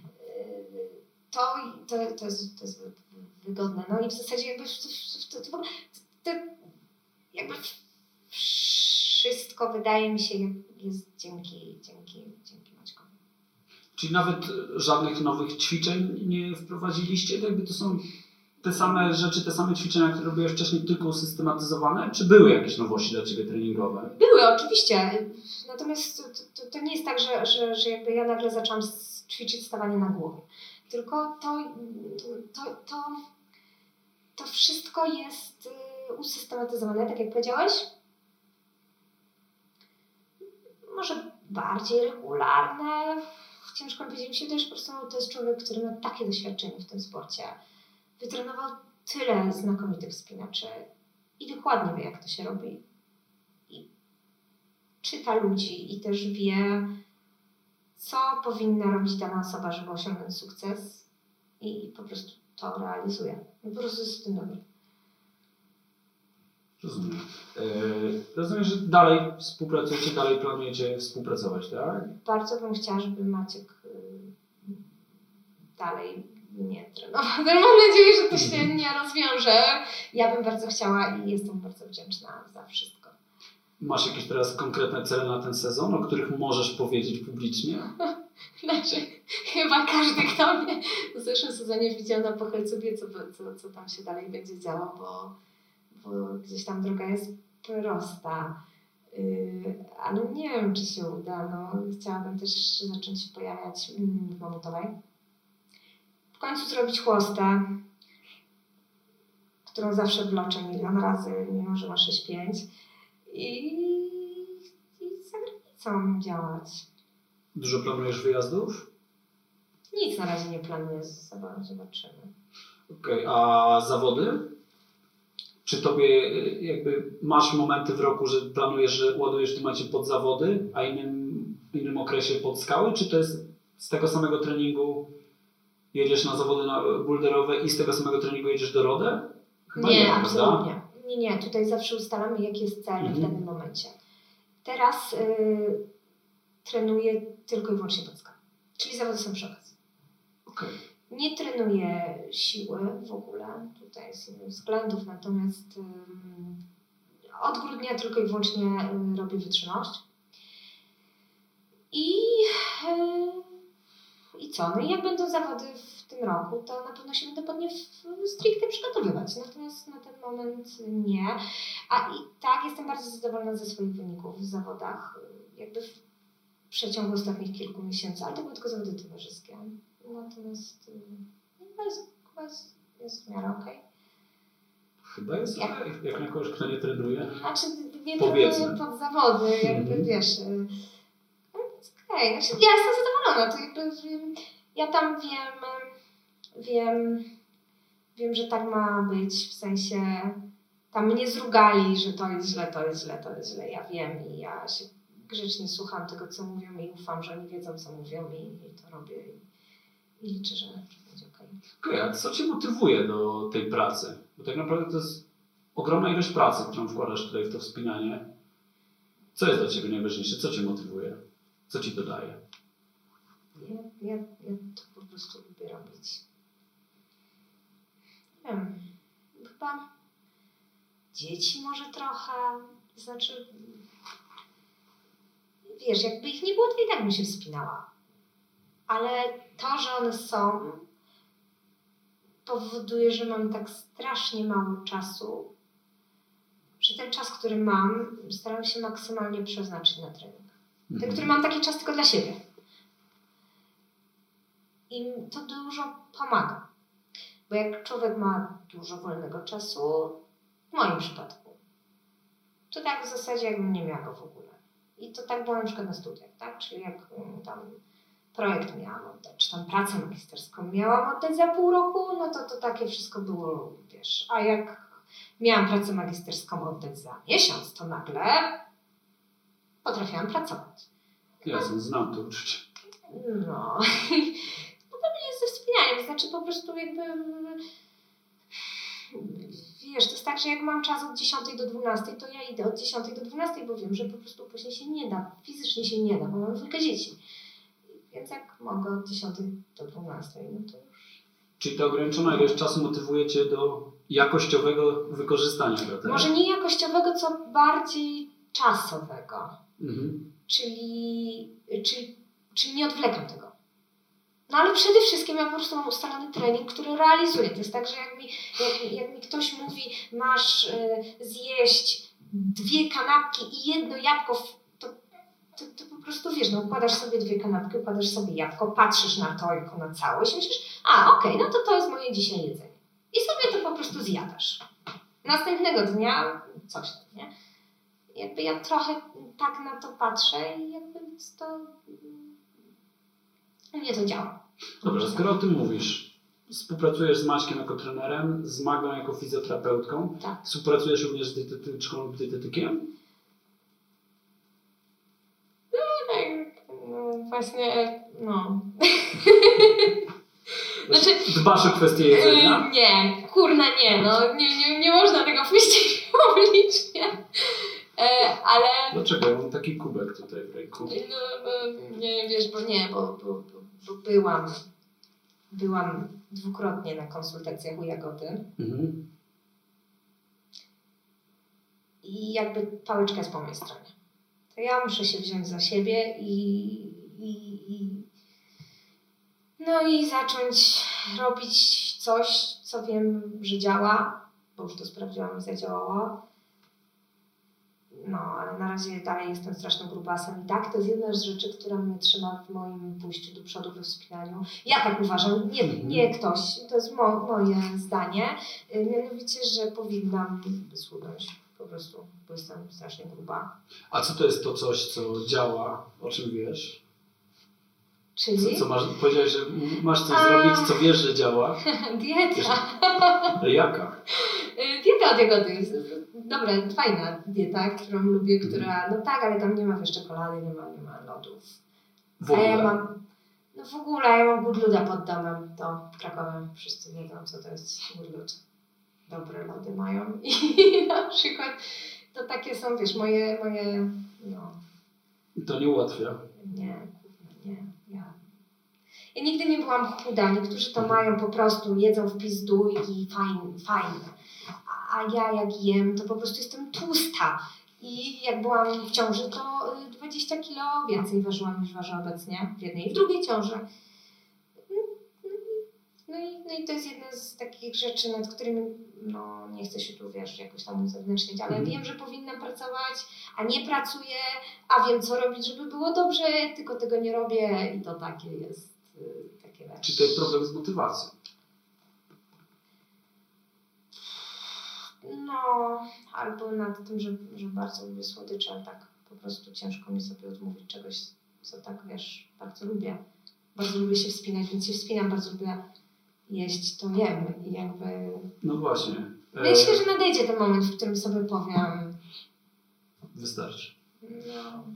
to, to, to, jest, to jest wygodne. No i w zasadzie jakby to, to, to, to, jakby wszystko wydaje mi się jest dzięki, dzięki, dzięki. Czyli nawet żadnych nowych ćwiczeń nie wprowadziliście? Jakby to są te same rzeczy, te same ćwiczenia, które robiłeś wcześniej, tylko usystematyzowane? Czy były jakieś nowości dla Ciebie treningowe? Były oczywiście, natomiast to, to, to nie jest tak, że, że, że jakby ja nagle zaczęłam ćwiczyć stawanie na głowie. Tylko to, to, to, to wszystko jest y, usystematyzowane, tak jak powiedziałeś. Może bardziej regularne. Ciężko powiedzieć, mi się po prostu to jest człowiek, który ma takie doświadczenie w tym sporcie. Wytrenował tyle znakomitych wspinaczy i dokładnie wie, jak to się robi. I czyta ludzi i też wie, co powinna robić dana osoba, żeby osiągnąć sukces i po prostu to realizuje. Po prostu jest w tym dobry. Rozumiem. E, rozumiem, że dalej współpracujecie, dalej planujecie współpracować, tak? Bardzo bym chciała, żeby Maciek y, dalej nie trenował. Mam nadzieję, że to się nie rozwiąże. Ja bym bardzo chciała i jestem bardzo wdzięczna za wszystko. Masz jakieś teraz konkretne cele na ten sezon, o których możesz powiedzieć publicznie? Znaczy, chyba każdy, kto mnie w zeszłym sezonie widział na Pochelcu wie, co, co, co tam się dalej będzie działo, bo gdzieś tam droga jest prosta. Yy, ale nie wiem, czy się uda. No, chciałabym też zacząć się pojawiać w Mamutowej. W końcu zrobić chłostę, którą zawsze bloczę milion razy, mimo że ma 6-5. I, I za granicą działać. Dużo planujesz wyjazdów? Nic na razie nie planuję, zob- zobaczymy. Okej, a zawody? Czy tobie y, jakby masz momenty w roku, że planujesz, że ładujesz w tym momencie pod zawody, a innym, innym okresie pod skały? Czy to jest z tego samego treningu jedziesz na zawody na boulderowe i z tego samego treningu jedziesz do RODE? Chyba nie, prawda? absolutnie. Nie, nie, tutaj zawsze ustalamy, jaki jest cel w Mhm. danym momencie. Teraz y, trenuję tylko i wyłącznie pod skałę, czyli zawody są przy okazji. Okej. Nie trenuję siły w ogóle, tutaj z innych względów, natomiast od grudnia tylko i wyłącznie y, robię wytrzymałość. I, y, I co? No i jak będą zawody w tym roku, to na pewno się będę pod nie stricte przygotowywać. Natomiast na ten moment nie. A i tak jestem bardzo zadowolona ze swoich wyników w zawodach. Jakby w przeciągu ostatnich kilku miesięcy, ale to były tylko zawody towarzyskie. Natomiast y, chyba jest, chyba jest, jest w miarę okej. Chyba jest Jak- okej, jak na kogoś, kto nie trenuje. Znaczy nie trenuję pod zawody, jakby Mhm. wiesz. y, no jest okej. Znaczy, ja jestem zadowolona. To jakby, ja tam wiem, wiem, wiem, że tak ma być, w sensie tam mnie zrugali, że to jest źle, to jest źle, to jest źle. Ja wiem i ja się grzecznie słucham tego, co mówią i ufam, że oni wiedzą, co mówią i, i to robię i, i liczę, że będzie okej. Okej, a co Cię motywuje do tej pracy? Bo tak naprawdę to jest ogromna ilość pracy, którą wkładasz tutaj w to wspinanie. Co jest dla Ciebie najważniejsze? Co Cię motywuje? Co Ci to daje? Ja, ja, ja to po prostu lubię robić. Nie wiem, chyba dzieci może trochę, znaczy wiesz, jakby ich nie było, to i tak bym się wspinała. Ale to, że one są, powoduje, że mam tak strasznie mało czasu, że ten czas, który mam, staram się maksymalnie przeznaczyć na trening. Ten, Mhm. który mam taki czas tylko dla siebie. I to dużo pomaga. Bo jak człowiek ma dużo wolnego czasu, w moim przypadku, to tak w zasadzie jakbym nie miała go w ogóle. I to tak było na przykład na studiach, tak? Czyli jak mm, tam projekt miałam oddać, czy tam pracę magisterską miałam oddać za pół roku, no to to takie wszystko było, wiesz. A jak miałam pracę magisterską oddać za miesiąc, to nagle potrafiłam pracować. Jasne, znam to uczucie. No. Podobnie jest ze wspinaniem. Znaczy, Czy po prostu jakby wiesz, to jest tak, że jak mam czas od 10 do 12, to ja idę od 10 do 12, bo wiem, że po prostu później się nie da, fizycznie się nie da, bo mam dwójkę dzieci. Więc jak mogę od 10 do 12, no to już. Czyli ta ograniczona ilość czasu motywuje Cię do jakościowego wykorzystania go, tak? Może nie jakościowego, co bardziej czasowego. Mhm. Czyli, czyli, czyli nie odwlekam tego. No ale przede wszystkim ja po prostu mam ustalony trening, który realizuję. To jest tak, że jak mi, jak, jak mi ktoś mówi, masz y, zjeść dwie kanapki i jedno jabłko, w, to, to, po prostu wiesz, no układasz sobie dwie kanapki, układasz sobie jabłko, patrzysz na to jako na całość i myślisz, a okej, okay, no to to jest moje dzisiaj jedzenie. I sobie to po prostu zjadasz. Następnego dnia coś tam, nie? Jakby ja trochę tak na to patrzę i jakby to mnie to działa. Dobrze, skoro o tym mówisz, współpracujesz z Maćkiem jako trenerem, z Magą jako fizjoterapeutką, tak. współpracujesz również z dietetyczką dietetykiem? No, tak, no, właśnie, no. Znaczy, Dbasz o kwestię jedzenia? Yy, nie, kurna nie, no nie, nie, nie można tego puścić publicznie. E, ale... Dlaczego? Ja mam taki kubek tutaj w ręku. No, no nie, wiesz, bo nie, bo, bo, bo, bo byłam, byłam dwukrotnie na konsultacjach u Jagody. Mhm. I jakby pałeczka jest po mojej stronie. To ja muszę się wziąć za siebie i, i, i no i zacząć robić coś, co wiem, że działa, bo już to sprawdziłam i zadziałało. No, ale na razie dalej jestem straszną grubasem. I tak, to jest jedna z rzeczy, która mnie trzyma w moim pójściu do przodu we wspinaniu. Ja tak uważam, nie, nie ktoś, to jest mo, moje zdanie, y, mianowicie, że powinnam schudnąć po prostu, bo jestem strasznie gruba. A co to jest to coś, co działa, o czym wiesz? Czyli? Co, co masz, powiedziałeś, że masz coś A... zrobić, co wiesz, że działa. Dieta. Ale jaka? Y, dieta od jagody jest dobra, fajna dieta, którą lubię, mhm. która, no tak, ale tam nie ma wiesz czekolady, nie ma, nie ma lodów. W ogóle? A ja mam, no w ogóle, ja mam gudluda pod domem, to w Krakowie wszyscy wiedzą, co to jest gudlud. Dobre lody mają i na przykład to takie są, wiesz, moje, moje, no. To nie ułatwia. Nie, nie, ja. Nigdy nie byłam chuda, niektórzy to mhm. mają po prostu, jedzą w pizdu i fajne, fajne a ja jak jem, to po prostu jestem tłusta. I jak byłam w ciąży, to 20 y, kilo więcej ważyłam niż ważę obecnie w jednej i w drugiej ciąży. No i, no i to jest jedna z takich rzeczy, nad którymi no, nie chcę się tu wiesz, jakoś tam uzewnętrznić, ale mhm. wiem, że powinnam pracować, a nie pracuję, a wiem co robić, żeby było dobrze, tylko tego nie robię i to takie jest. Y, takie wiesz. Czy to jest problem z motywacją? No, albo nad tym, że, że bardzo lubię słodycze, tak po prostu ciężko mi sobie odmówić czegoś, co tak wiesz, bardzo lubię. Bardzo lubię się wspinać, więc się wspinam, bardzo lubię jeść, to jem i jakby... No właśnie. Myślę, że nadejdzie ten moment, w którym sobie powiem... Wystarczy.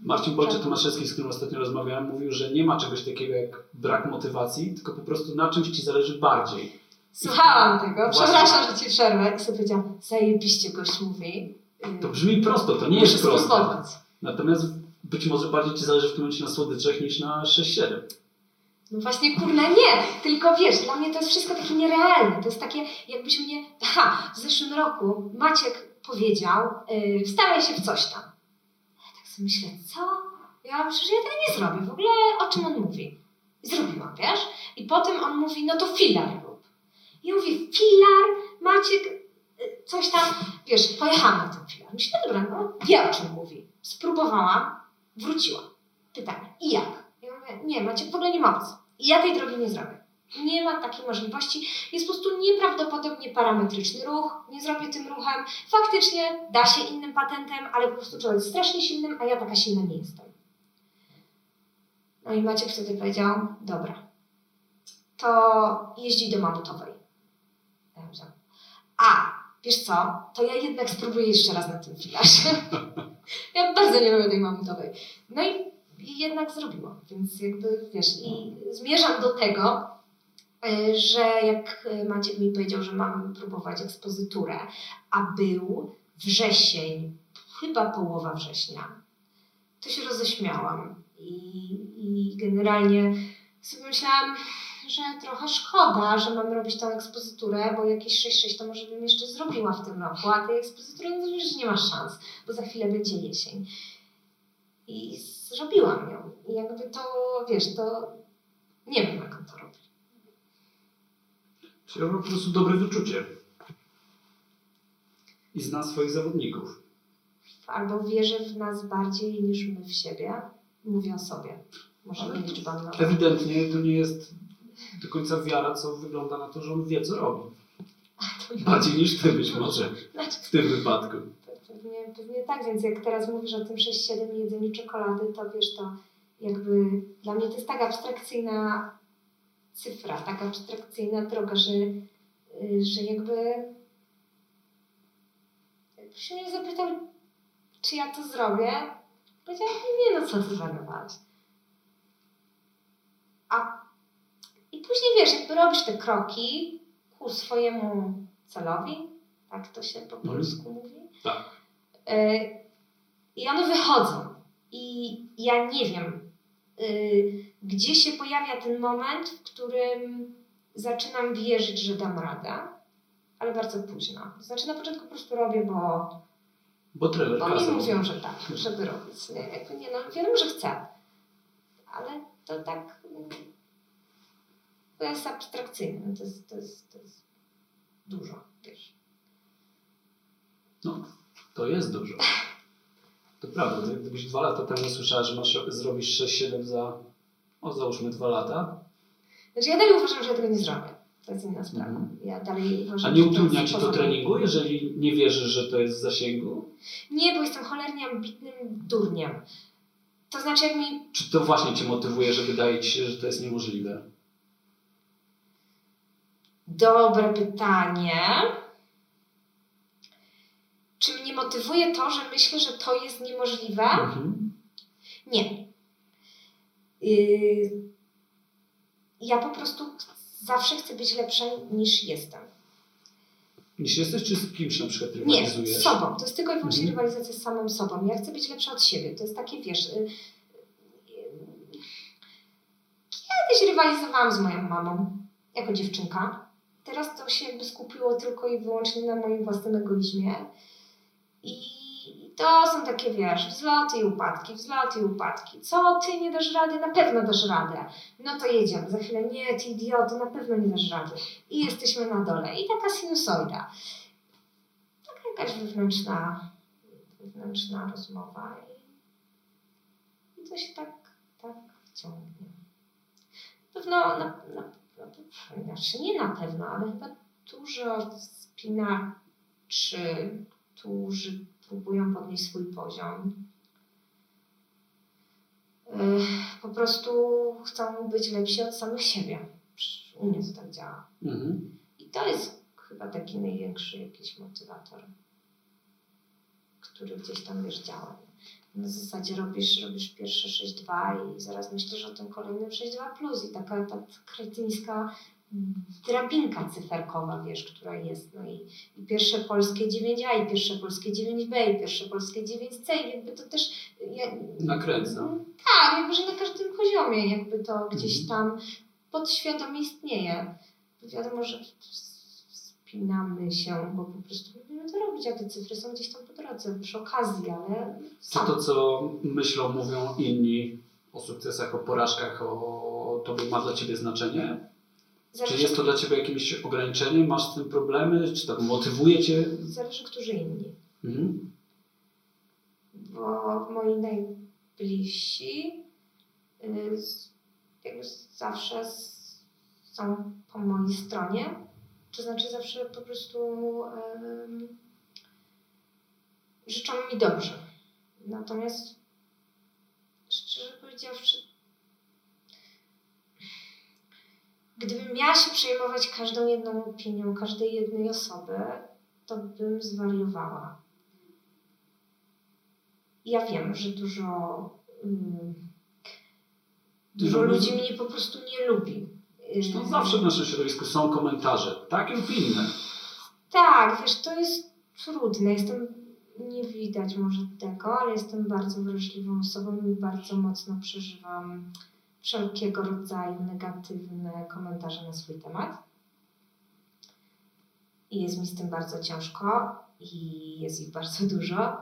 Marcin Bolczyk-Tomaszewski, z którym ostatnio rozmawiałem, mówił, że nie ma czegoś takiego jak brak motywacji, tylko po prostu na czymś ci zależy bardziej. Słuchałam tego, przepraszam, że ci przerwę i sobie powiedziałam, zajebiście gość mówi. To brzmi prosto, to nie Muszę jest proste. Spróbować. Natomiast być może bardziej ci zależy w tym momencie na słodyczach niż na 6-7. No właśnie, kurna, nie. Tylko wiesz, dla mnie to jest wszystko takie nierealne. To jest takie, jakbyś mnie... Aha, w zeszłym roku Maciek powiedział, yy, wstawaj się w coś tam. Ja myślę, co? Ja myślę, że ja tego nie zrobię. W ogóle o czym on mówi? Zrobiłam, wiesz? I potem on mówi, no to filar i mówię, filar, Maciek, y, coś tam, wiesz, pojechałam na ten filar. Myślę, dobra, no, wie o czym mówi. Spróbowałam, wróciłam. Pytanie, i jak? Ja mówię, nie, Maciek w ogóle nie ma opcji. I ja tej drogi nie zrobię. Nie ma takiej możliwości. Jest po prostu nieprawdopodobnie parametryczny ruch. Nie zrobię tym ruchem. Faktycznie da się innym patentem, ale po prostu trzeba być strasznie silnym, a ja taka silna nie jestem. No i Maciek wtedy powiedział, dobra, to jeździ do mamutowej. A, wiesz co, to ja jednak spróbuję jeszcze raz na tym filarze. ja bardzo nie lubię tej mamutowej. No i, i jednak zrobiłam, więc jakby, wiesz, i zmierzam do tego, że jak y, Maciek mi powiedział, że mam próbować ekspozyturę, a był wrzesień, chyba połowa września, to się roześmiałam. I, i generalnie sobie myślałam, że trochę szkoda, że mam robić tą ekspozyturę, bo jakieś 6-6 to może bym jeszcze zrobiła w tym roku, a tej ekspozytury no, że nie ma szans, bo za chwilę będzie jesień. I zrobiłam ją. I jakby to, wiesz, to nie wiem, jak to robi. Czyli ma po prostu dobre wyczucie. I zna swoich zawodników. Albo wierzy w nas bardziej niż my w siebie. Mówię o sobie. Może Ale liczba na Ewidentnie to nie jest do końca wiara, co wygląda na to, że on wie, co robi. Bardziej niż ty być może Znaczy, w tym wypadku. Pewnie, pewnie tak, więc jak teraz mówisz o tym 6-7 jedzeniu czekolady, to wiesz, to jakby dla mnie to jest tak abstrakcyjna cyfra, tak abstrakcyjna droga, że, y, że jakby jakbyś mnie zapytał, czy ja to zrobię, powiedziałam, nie no co ty. A i później wiesz, jakby robisz te kroki ku swojemu celowi, tak to się po Mhm. polsku mówi. Tak. Y, I one wychodzą. I ja nie wiem, y, gdzie się pojawia ten moment, w którym zaczynam wierzyć, że dam radę, ale bardzo późno. To znaczy na początku po prostu robię, bo, Bo bo mi mówią, że tak, żeby robić. Nie, jakby nie, no, wiem, że chcę, ale to tak to jest abstrakcyjne, to jest, to jest, to jest dużo, wiesz. No, to jest dużo. To prawda. Gdybyś dwa lata temu słyszała, że masz zrobić 6-7 za, o załóżmy dwa lata, Znaczy ja dalej uważam, że ja tego nie zrobię. To jest inna sprawa. Mhm. Ja dalej a uważam, nie że utrudnia ci to treningu, jeżeli nie wierzysz, że to jest w zasięgu? Nie, bo jestem cholernie ambitnym durniem. To znaczy jak mi... Czy to właśnie cię motywuje, że wydaje ci się, że to jest niemożliwe? Dobre pytanie. Czy mnie motywuje to, że myślę, że to jest niemożliwe? Mhm. Nie. Yy, ja po prostu zawsze chcę być lepsza niż jestem. Niż jesteś, czy z kimś na przykład Nie, rywalizujesz? z sobą. To jest tylko i wyłącznie Mhm. rywalizacja z samym sobą. Ja chcę być lepsza od siebie. To jest takie, wiesz... y, Kiedyś rywalizowałam z moją mamą jako dziewczynka. Teraz to się jakby skupiło tylko i wyłącznie na moim własnym egoizmie. I to są takie, wiesz, wzloty i upadki, wzloty i upadki. Co, ty nie dasz rady? Na pewno dasz radę. No to jedziemy. Za chwilę, nie, ty idioto, na pewno nie dasz rady. I jesteśmy na dole. I taka sinusoida. Taka jakaś wewnętrzna, wewnętrzna rozmowa. I, i to się tak, tak ciągnie. Pewno, na, na, na, znaczy nie na pewno, ale chyba dużo spinaczy, którzy próbują podnieść swój poziom. Po prostu chcą być lepsi od samych siebie. U mnie to tak działa. Mhm. I to jest chyba taki największy jakiś motywator, który gdzieś tam wiesz działa. Na zasadzie robisz, robisz pierwsze 6-2 i zaraz myślisz o tym kolejnym 6-2 plus i taka ta kretyńska drabinka cyferkowa, wiesz, która jest. No i, i pierwsze polskie 9A, i pierwsze polskie 9B, i pierwsze polskie 9C, i jakby to też. Ja, Nakręca. tak, jakby, że na każdym poziomie jakby to gdzieś Mhm. tam podświadomie istnieje. Wiadomo, że spinamy się, bo po prostu lubimy to robić, a te cyfry są gdzieś tam po drodze, przy okazji, ale sam. to, co myślą, mówią inni o sukcesach, o porażkach, o tobie ma dla ciebie znaczenie? Czy zależy, jest to dla ciebie jakimś ograniczeniem? Masz z tym problemy? Czy to motywuje cię? zależy, którzy inni. Mhm. Bo moi najbliżsi y, jakby zawsze są po mojej stronie. To znaczy zawsze po prostu em, życzą mi dobrze. Natomiast szczerze powiedziawszy, gdybym miała się przejmować każdą jedną opinią każdej jednej osoby, to bym zwariowała. Ja wiem, że dużo, mm, dużo ludzi- mnie po prostu nie lubi. Zresztą zawsze w naszym środowisku są komentarze, takie lub inne. Tak, wiesz, to jest trudne. Jestem, nie widać może tego, ale jestem bardzo wrażliwą osobą i bardzo mocno przeżywam wszelkiego rodzaju negatywne komentarze na swój temat. I jest mi z tym bardzo ciężko i jest ich bardzo dużo.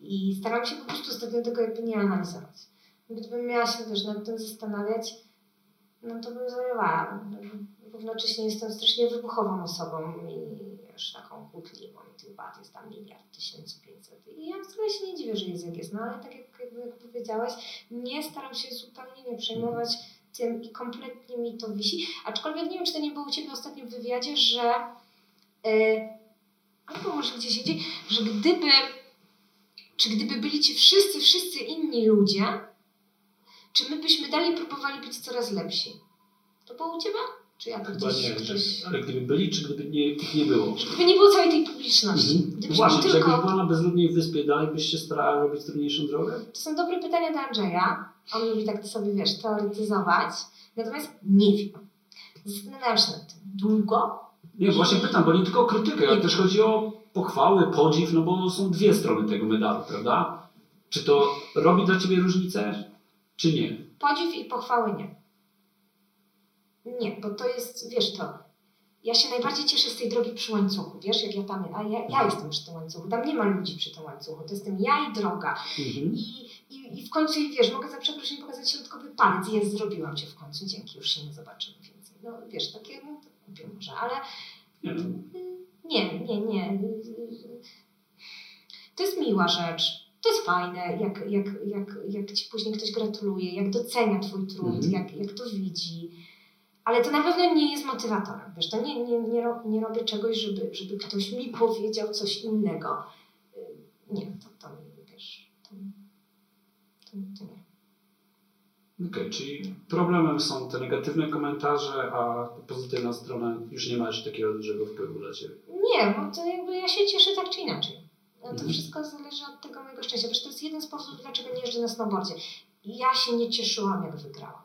I staram się po prostu ostatnio tego jakby nie analizować. Gdybym miała się też nad tym zastanawiać, no to bym zwariowała. Równocześnie jestem strasznie wybuchową osobą i już taką kłótliwą i tych wad jest tam miliard, tysięcy pięćset. I ja wcale się nie dziwię, że jest jak jest. No ale tak jak, jak powiedziałaś, nie staram się zupełnie nie przejmować tym i kompletnie mi to wisi. Aczkolwiek nie wiem, czy to nie było u Ciebie ostatnio w wywiadzie, że yy, albo może gdzieś indziej, że gdyby czy gdyby byli ci wszyscy, wszyscy inni ludzie, czy my byśmy dalej próbowali być coraz lepsi? To było u Ciebie? Czy ja to Chyba gdzieś nie, ale gdyby byli, czy gdyby nie, ich nie było? Gdyby nie było całej tej publiczności. Mhm. Gdybyśmy Właśnie, czy tylko... jakbyś była na bezludnej wyspie, dalej byś się starała robić trudniejszą drogę? To są dobre pytania do Andrzeja. On lubi tak sobie, wiesz, teoretyzować. Natomiast nie wiem. Zastanawiam się nad tym długo. Nie, właśnie pytam, bo nie tylko o krytykę, ale też chodzi o pochwały, podziw, no bo są dwie strony tego medalu, prawda? Czy to robi dla Ciebie różnicę, czy nie? Podziw i pochwały nie. Nie, bo to jest, wiesz to, ja się najbardziej cieszę z tej drogi przy łańcuchu, wiesz, jak ja tam, a ja, ja jestem przy tym łańcuchu, tam nie ma ludzi przy tym łańcuchu, to jestem ja i droga. Mhm. I, i, i w końcu, wiesz, mogę za przeproszeniem pokazać środkowy palec i jest, zrobiłam cię w końcu, dzięki, już się nie zobaczymy więcej. No wiesz, takie, no to kupię może, ale Nie, nie, nie, nie. To jest miła rzecz. To jest fajne, jak, jak, jak, jak ci później ktoś gratuluje, jak docenia twój trud, Mhm. jak, jak to widzi. Ale to na pewno nie jest motywatorem. Wiesz, to nie, nie, nie, nie robię czegoś, żeby, żeby ktoś mi powiedział coś innego. Nie, to, to wiesz, to, to, to nie. Okej, czyli problemem są te negatywne komentarze, a pozytywna strona już nie ma aż takiego dużego wpływu dla Ciebie. Nie, bo to jakby ja się cieszę tak czy inaczej. No to Mhm. wszystko zależy od tego mojego szczęścia. Wiesz, to jest jeden z powodów, dlaczego nie jeżdżę na snowboardzie. Ja się nie cieszyłam, jak wygrałam.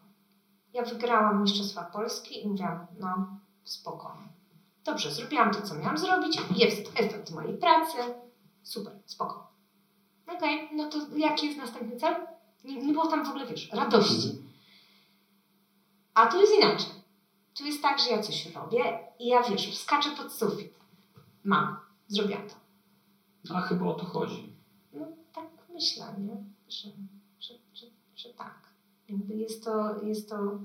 Ja wygrałam Mistrzostwa Polski i mówiłam, no spokojnie. Dobrze, zrobiłam to, co miałam zrobić. Jest efekt mojej pracy. Super, spoko. Okej, no to jaki jest następny cel? Nie, nie było tam w ogóle, wiesz, radości. A tu jest inaczej. Tu jest tak, że ja coś robię i ja, wiesz, skaczę pod sufit. Mam, zrobiłam to. A chyba o to chodzi. No tak myślę, nie? Że, jest to, jest to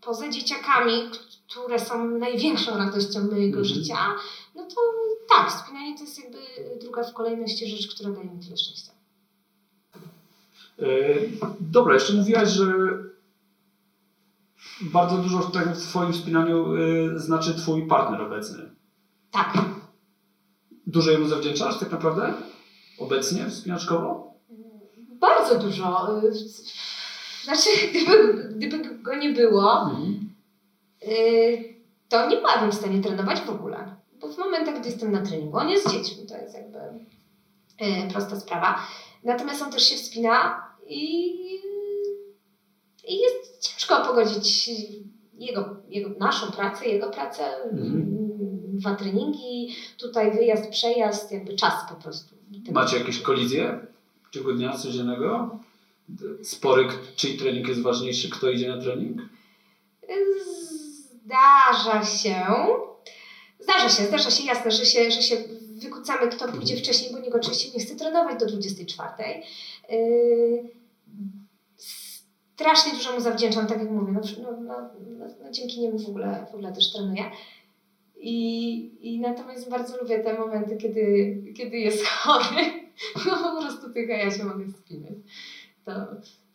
poza dzieciakami, które są największą radością mojego Mhm. życia, no to tak, wspinanie to jest jakby druga w kolejności rzecz, która daje mi tyle szczęścia. E, Dobra, jeszcze mówiłaś, że bardzo dużo w tego w Twoim wspinaniu e, znaczy Twój partner obecny. Tak. Dużo jemu zawdzięczasz tak naprawdę? Obecnie wspinaczkowo? Bardzo dużo. y, Znaczy, gdyby, gdyby go nie było, Mhm. y, to nie byłabym w stanie trenować w ogóle. Bo w momentach, gdy jestem na treningu, on jest z dziećmi, to jest jakby y, prosta sprawa. Natomiast on też się wspina i, i jest ciężko pogodzić jego, jego, naszą pracę, jego pracę, Mhm. dwa treningi, tutaj wyjazd, przejazd, jakby czas po prostu. Macie jakieś kolizje w ciągu dnia codziennego? Spory, czyj trening jest ważniejszy, kto idzie na trening? Zdarza się. Zdarza się, zdarza się, jasne, że się, że się wykucamy, kto pójdzie wcześniej, bo nikt oczywiście nie chce trenować do 24. Yy, strasznie dużo mu zawdzięczam, tak jak mówię, no, no, no, no, no dzięki niemu w ogóle, w ogóle też trenuję. I, I natomiast bardzo lubię te momenty, kiedy, kiedy jest chory, no po prostu tylko ja się mogę spinać. To,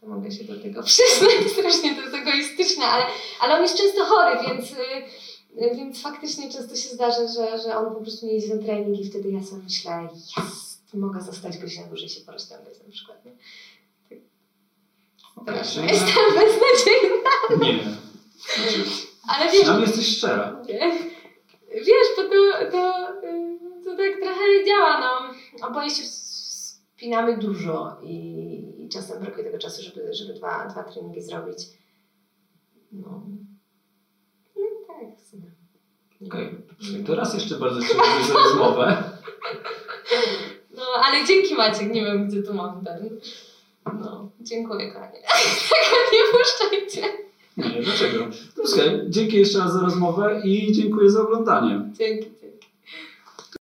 to mogę się do tego przyznać, strasznie to jest egoistyczne, ale, ale on jest często chory, więc, y, y, więc faktycznie często się zdarza, że, że on po prostu nie idzie na trening i wtedy ja sobie myślę, jest, mogę zostać godzinę dłużej się porozciągać na przykład. Nie? Okay, Strasznie jestem beznadziejna, Nie. Znaczy, ale wiesz, jesteś szczera. nie? wiesz, bo to, to, y, to tak trochę działa, no. Oboje się spinamy dużo i czasem brakuje tego czasu, żeby, żeby dwa, dwa treningi zrobić. No. Okej, to raz jeszcze bardzo dziękuję za rozmowę. No, ale dzięki Maciek, nie wiem gdzie tu mam ten. No, dziękuję kochanie. Tego nie puszczajcie. Nie, dlaczego? No, słuchaj, dzięki jeszcze raz za rozmowę i dziękuję za oglądanie. Dzięki.